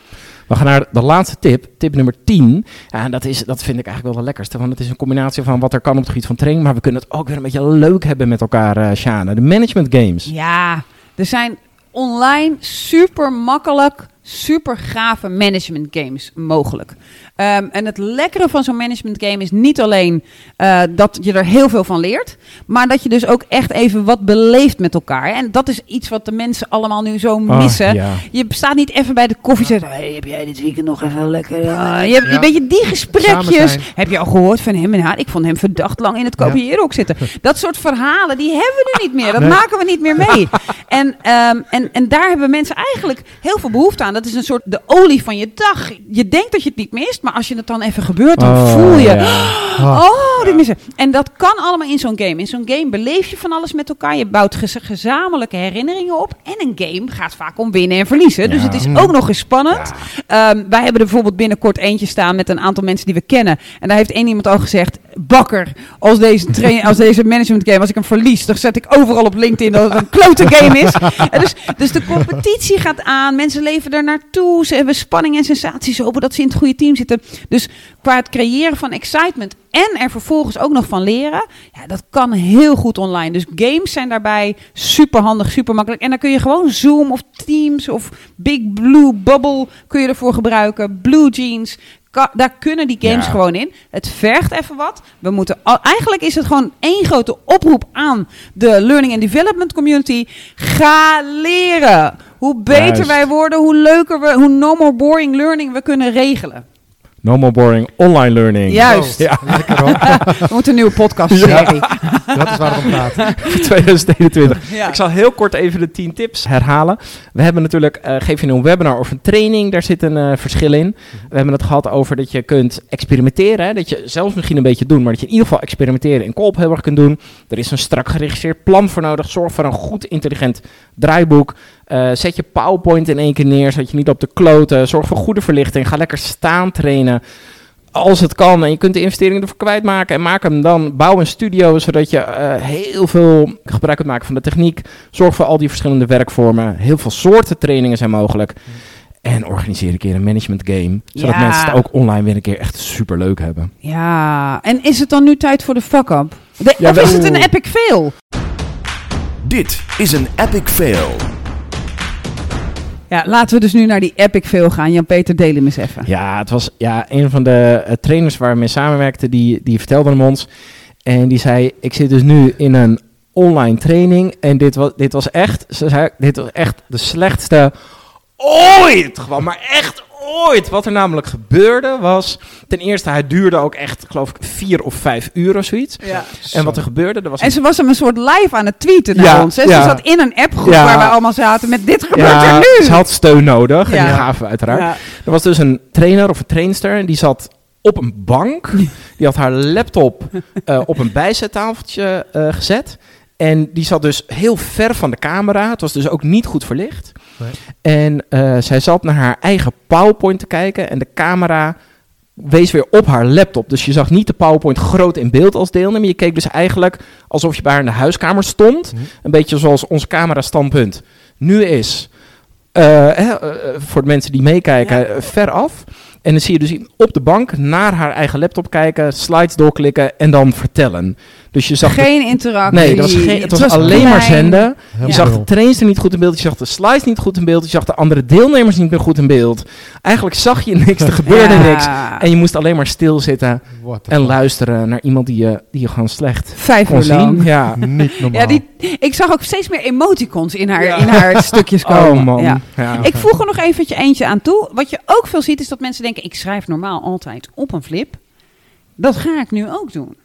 We gaan naar de laatste tip, tip nummer 10. Ja, en dat, is, dat vind ik eigenlijk wel de lekkerste. Want het is een combinatie van wat er kan op het gebied van training. Maar we kunnen het ook weer een beetje leuk hebben met elkaar, eh Shana. De management games. Ja, er zijn online super makkelijk, super gave management games mogelijk. Ehm, en het lekkere van zo'n management game is niet alleen eh, dat je er heel veel van leert, maar dat je dus ook echt even wat beleeft met elkaar. En dat is iets wat de mensen allemaal nu zo Oh, missen. ja. Je staat niet even bij de koffie en zegt, hey, heb jij dit weekend nog even lekker... ah?" je hebt Ja. weet je, die gesprekjes. Heb je al gehoord van hem? Ja, ik vond hem verdacht lang in het Ja. kopieerhok zitten. Dat soort verhalen, die hebben we nu niet meer. Dat Nee. maken we niet meer mee. En, ehm, en, en daar hebben mensen eigenlijk heel veel behoefte aan. Dat is een soort de olie van je dag. Je denkt dat je het niet mist, maar als je het dan even gebeurt, dan Oh, voel je... ja. Oh, dit missen. En dat kan allemaal in zo'n game. In zo'n game beleef je van alles met elkaar. Je bouwt gez- gezamenlijke herinneringen op. En een game gaat vaak om winnen en verliezen. Dus Ja. het is ook nog eens spannend. Ehm, wij hebben er bijvoorbeeld binnenkort eentje staan met een aantal mensen die we kennen. En daar heeft één iemand al gezegd: Bakker, als deze, als deze management game, als ik hem verlies, dan zet ik overal op LinkedIn dat het een klote game is. En dus, dus de competitie gaat aan. Mensen leven er naartoe. Ze hebben spanning en sensaties. Ze hopen dat ze in het goede team zitten. Dus qua het creëren van excitement en er vervolgens ook nog van leren, ja, dat kan heel goed online. Dus games zijn daarbij super handig, super makkelijk. En dan kun je gewoon Zoom of Teams of Big Blue Bubble kun je ervoor gebruiken. Blue Jeans. Ka- daar kunnen die games Ja. gewoon in. Het vergt even wat. We moeten al- eigenlijk is het gewoon één grote oproep aan de learning and development community. Ga leren. Hoe beter Juist. wij worden, hoe leuker we, hoe no more boring learning we kunnen regelen. No more boring online learning. Juist. Ja. Lekker hoor. We moeten een nieuwe podcast serie. Dat is waar het om gaat. 2021. Ja. Ik zal heel kort even de 10 tips herhalen. We hebben natuurlijk, eh, geef je een webinar of een training, daar zit een eh, verschil in. We hebben het gehad over dat je kunt experimenteren. Hè? Dat je zelfs misschien een beetje doet, maar dat je in ieder geval experimenteren in koop heel erg kunt doen. Er is een strak geregisseerd plan voor nodig. Zorg voor een goed intelligent draaiboek. Eh, zet je PowerPoint in één keer neer, zodat je niet op de kloten. Zorg voor goede verlichting. Ga lekker staan trainen. Als het kan en je kunt de investering ervoor kwijtmaken en maak hem dan. Bouw een studio zodat je eh, heel veel gebruik kunt maken van de techniek. Zorg voor al die verschillende werkvormen. Heel veel soorten trainingen zijn mogelijk. En organiseer een keer een management game. Zodat Ja. mensen het ook online weer een keer echt super leuk hebben. Ja, en is het dan nu tijd voor de fuck-up? Ja, of is het een epic fail? Dit is een epic fail. Ja, laten we dus nu naar die epic fail gaan. Jan-Peter, deel hem eens even. Ja, het was ja, een van de eh, trainers waar we mee samenwerkten, die, die vertelde hem ons. En die zei, ik zit dus nu in een online training. En dit was, dit was echt, ze zei, dit was echt de slechtste ooit. Gewoon, maar echt ooit. Wat er namelijk gebeurde was... Ten eerste, hij duurde ook echt, geloof ik, vier of vijf uur of zoiets. Ja. En wat er gebeurde, er was... En ze was hem een soort live aan het tweeten naar Ja, ons. Hè? ja. Ze zat in een appgroep Ja. waar we allemaal zaten met dit gebeurt ja, er nu. ze had steun nodig. En die gaven we uiteraard. Ja. Er was dus een trainer of een trainster en die zat op een bank. Die had haar laptop eh, op een bijzettafeltje eh, gezet. En die zat dus heel ver van de camera. Het was dus ook niet goed verlicht. Nee. En eh, zij zat naar haar eigen PowerPoint te kijken. En de camera wees weer op haar laptop. Dus je zag niet de PowerPoint groot in beeld als deelnemer. Je keek dus eigenlijk alsof je bij haar in de huiskamer stond. Mhm. Een beetje zoals ons camera-standpunt nu is. Eh, hè, eh, voor de mensen die meekijken, eh, ver af. En dan zie je dus op de bank naar haar eigen laptop kijken, slides doorklikken en dan vertellen. Dus je zag. de- Geen interactie. nee, dat was geen, het was, alleen klein. maar zenden. Heel Je zag de trainster niet goed in beeld, je zag de slides niet goed in beeld, je zag de andere deelnemers niet meer goed in beeld. Eigenlijk zag je niks, er gebeurde Ja. niks. En je moest alleen maar stilzitten en fuck. luisteren naar iemand die je, die je gewoon slecht Vijf kon uur zien. lang. Ja. Niet normaal. Ja, die, ik zag ook steeds meer emoticons in haar, Ja. in haar stukjes komen. Oh man. Ja. Ja. Ik voeg er nog eventjes eentje aan toe. Wat je ook veel ziet is dat mensen denken... ik schrijf normaal altijd op een flip. Dat ga ik nu ook doen.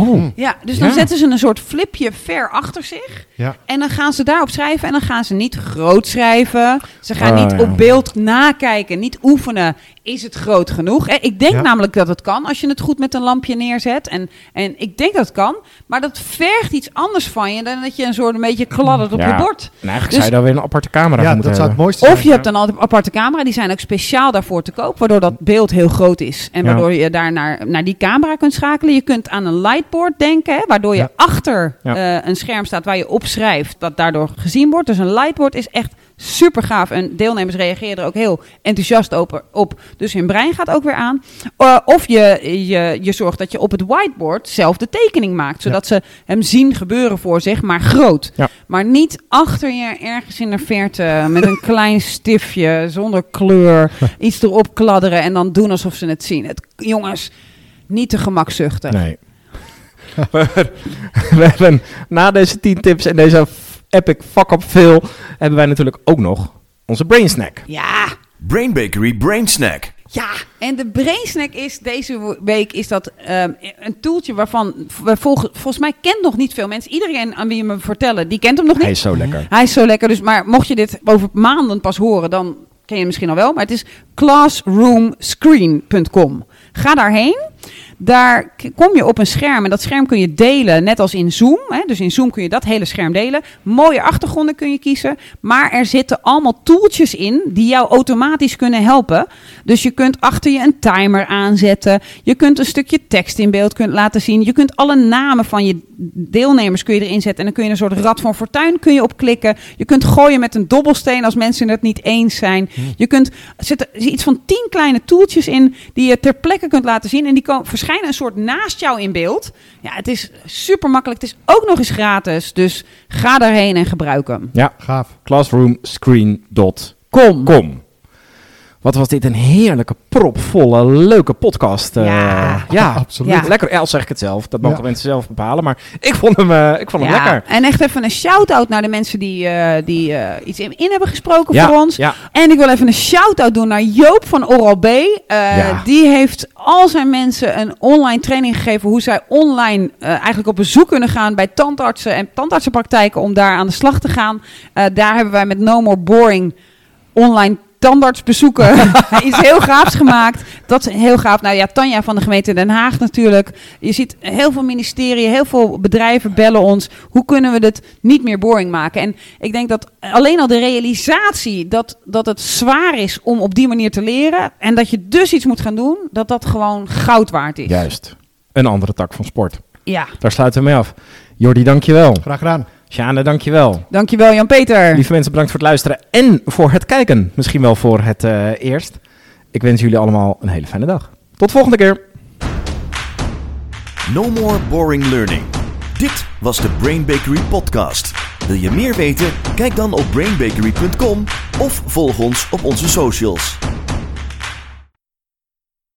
Oh. Ja, dus dan Ja. zetten ze een soort flipje ver achter zich. Ja. En dan gaan ze daarop schrijven. En dan gaan ze niet groot schrijven. Ze gaan Oh, niet ja. op beeld nakijken. Niet oefenen. Is het groot genoeg? Hè, Ik denk Ja. namelijk dat het kan als je het goed met een lampje neerzet. En, en ik denk dat het kan. Maar dat vergt iets anders van je dan dat je een soort een beetje kladdert op Ja. je bord. En eigenlijk Dus- zou je dan weer een aparte camera Ja, voor dat moeten zou het hebben. mooiste zijn. Of je hebt dan altijd een aparte camera. Die zijn ook speciaal daarvoor te koop. Waardoor dat beeld heel groot is. En Ja. waardoor je daar naar, naar die camera kunt schakelen. Je kunt aan een lightboard denken. Hè, waardoor je Ja. achter Ja. eh, een scherm staat waar je op schrijft. Dat daardoor gezien wordt. Dus een lightboard is echt super gaaf. En deelnemers reageren er ook heel enthousiast op. op. Dus hun brein gaat ook weer aan. Eh, of je, je, je zorgt dat je op het whiteboard zelf de tekening maakt. Zodat ze hem zien gebeuren voor zich, maar groot. Ja. Maar niet achter je ergens in de verte met een klein stiftje zonder kleur iets erop kladderen en dan doen alsof ze het zien. Het, jongens, niet te gemakzuchtig. Nee. we hebben na deze 10 tips en deze epic fuck-up veel... hebben wij natuurlijk ook nog onze brain snack. Ja, Brain Bakery Brain Snack. ja. En de brainsnack is deze week is dat ehm, een toeltje waarvan we volgen, volgens mij kent nog niet veel mensen. Iedereen aan wie we hem vertellen, die kent hem nog niet. Hij is zo lekker. Hij is zo lekker. Dus, maar mocht je dit over maanden pas horen, dan ken je hem misschien al wel. Maar het is classroomscreen.com. Ga daarheen. Daar kom je op een scherm en dat scherm kun je delen, net als in Zoom. Hè? Dus in Zoom kun je dat hele scherm delen. Mooie achtergronden kun je kiezen. Maar er zitten allemaal tooltjes in die jou automatisch kunnen helpen. Dus je kunt achter je een timer aanzetten. Je kunt een stukje tekst in beeld kunt laten zien. Je kunt alle namen van je deelnemers kun je erin zetten. En dan kun je een soort rad van fortuin kun je op klikken. Je kunt gooien met een dobbelsteen als mensen het niet eens zijn. Je kunt er zitten iets van tien kleine toeltjes in die je ter plekke kunt laten zien. En die komen, verschijnen een soort naast jou in beeld. Ja, het is super makkelijk. Het is ook nog eens gratis. Dus ga daarheen en gebruik hem. Ja, Gaaf. classroomscreen.com. Kom. Wat was dit een heerlijke, propvolle, leuke podcast. eh. Ja. ja. Absoluut. Ja. Lekker, al zeg ik het zelf. Dat mogen Ja. mensen zelf bepalen. Maar ik vond hem, eh, ik vond hem Ja, lekker. En echt even een shout-out naar de mensen die, eh, die eh, iets in, in hebben gesproken Ja, voor ons. ja. En ik wil even een shout-out doen naar Joop van Oral B. Eh, Ja. Die heeft al zijn mensen een online training gegeven... hoe zij online eigenlijk op bezoek kunnen gaan... bij tandartsen en tandartsenpraktijken om daar aan de slag te gaan. Eh, daar hebben wij met No More Boring online tandartsbezoeken iets heel gaafs gemaakt. Dat is heel gaaf. Nou ja, Tanja van de gemeente Den Haag natuurlijk. Je ziet heel veel ministeriën, heel veel bedrijven bellen ons. Hoe kunnen we dit niet meer boring maken? En ik denk dat alleen al de realisatie dat, dat het zwaar is om op die manier te leren... en dat je dus iets moet gaan doen, dat dat gewoon goud waard is. Juist. Een andere tak van sport. Ja. Daar sluiten we mee af. Jordi, dankjewel. Graag gedaan. Sjane, dankjewel. Dankjewel Jan-Peter. Lieve mensen, bedankt voor het luisteren en voor het kijken. Misschien wel voor het eh, eerst. Ik wens jullie allemaal een hele fijne dag. Tot volgende keer. No more boring learning. Dit was de Brain Bakery podcast. Wil je meer weten? Kijk dan op brainbakery.com of volg ons op onze socials.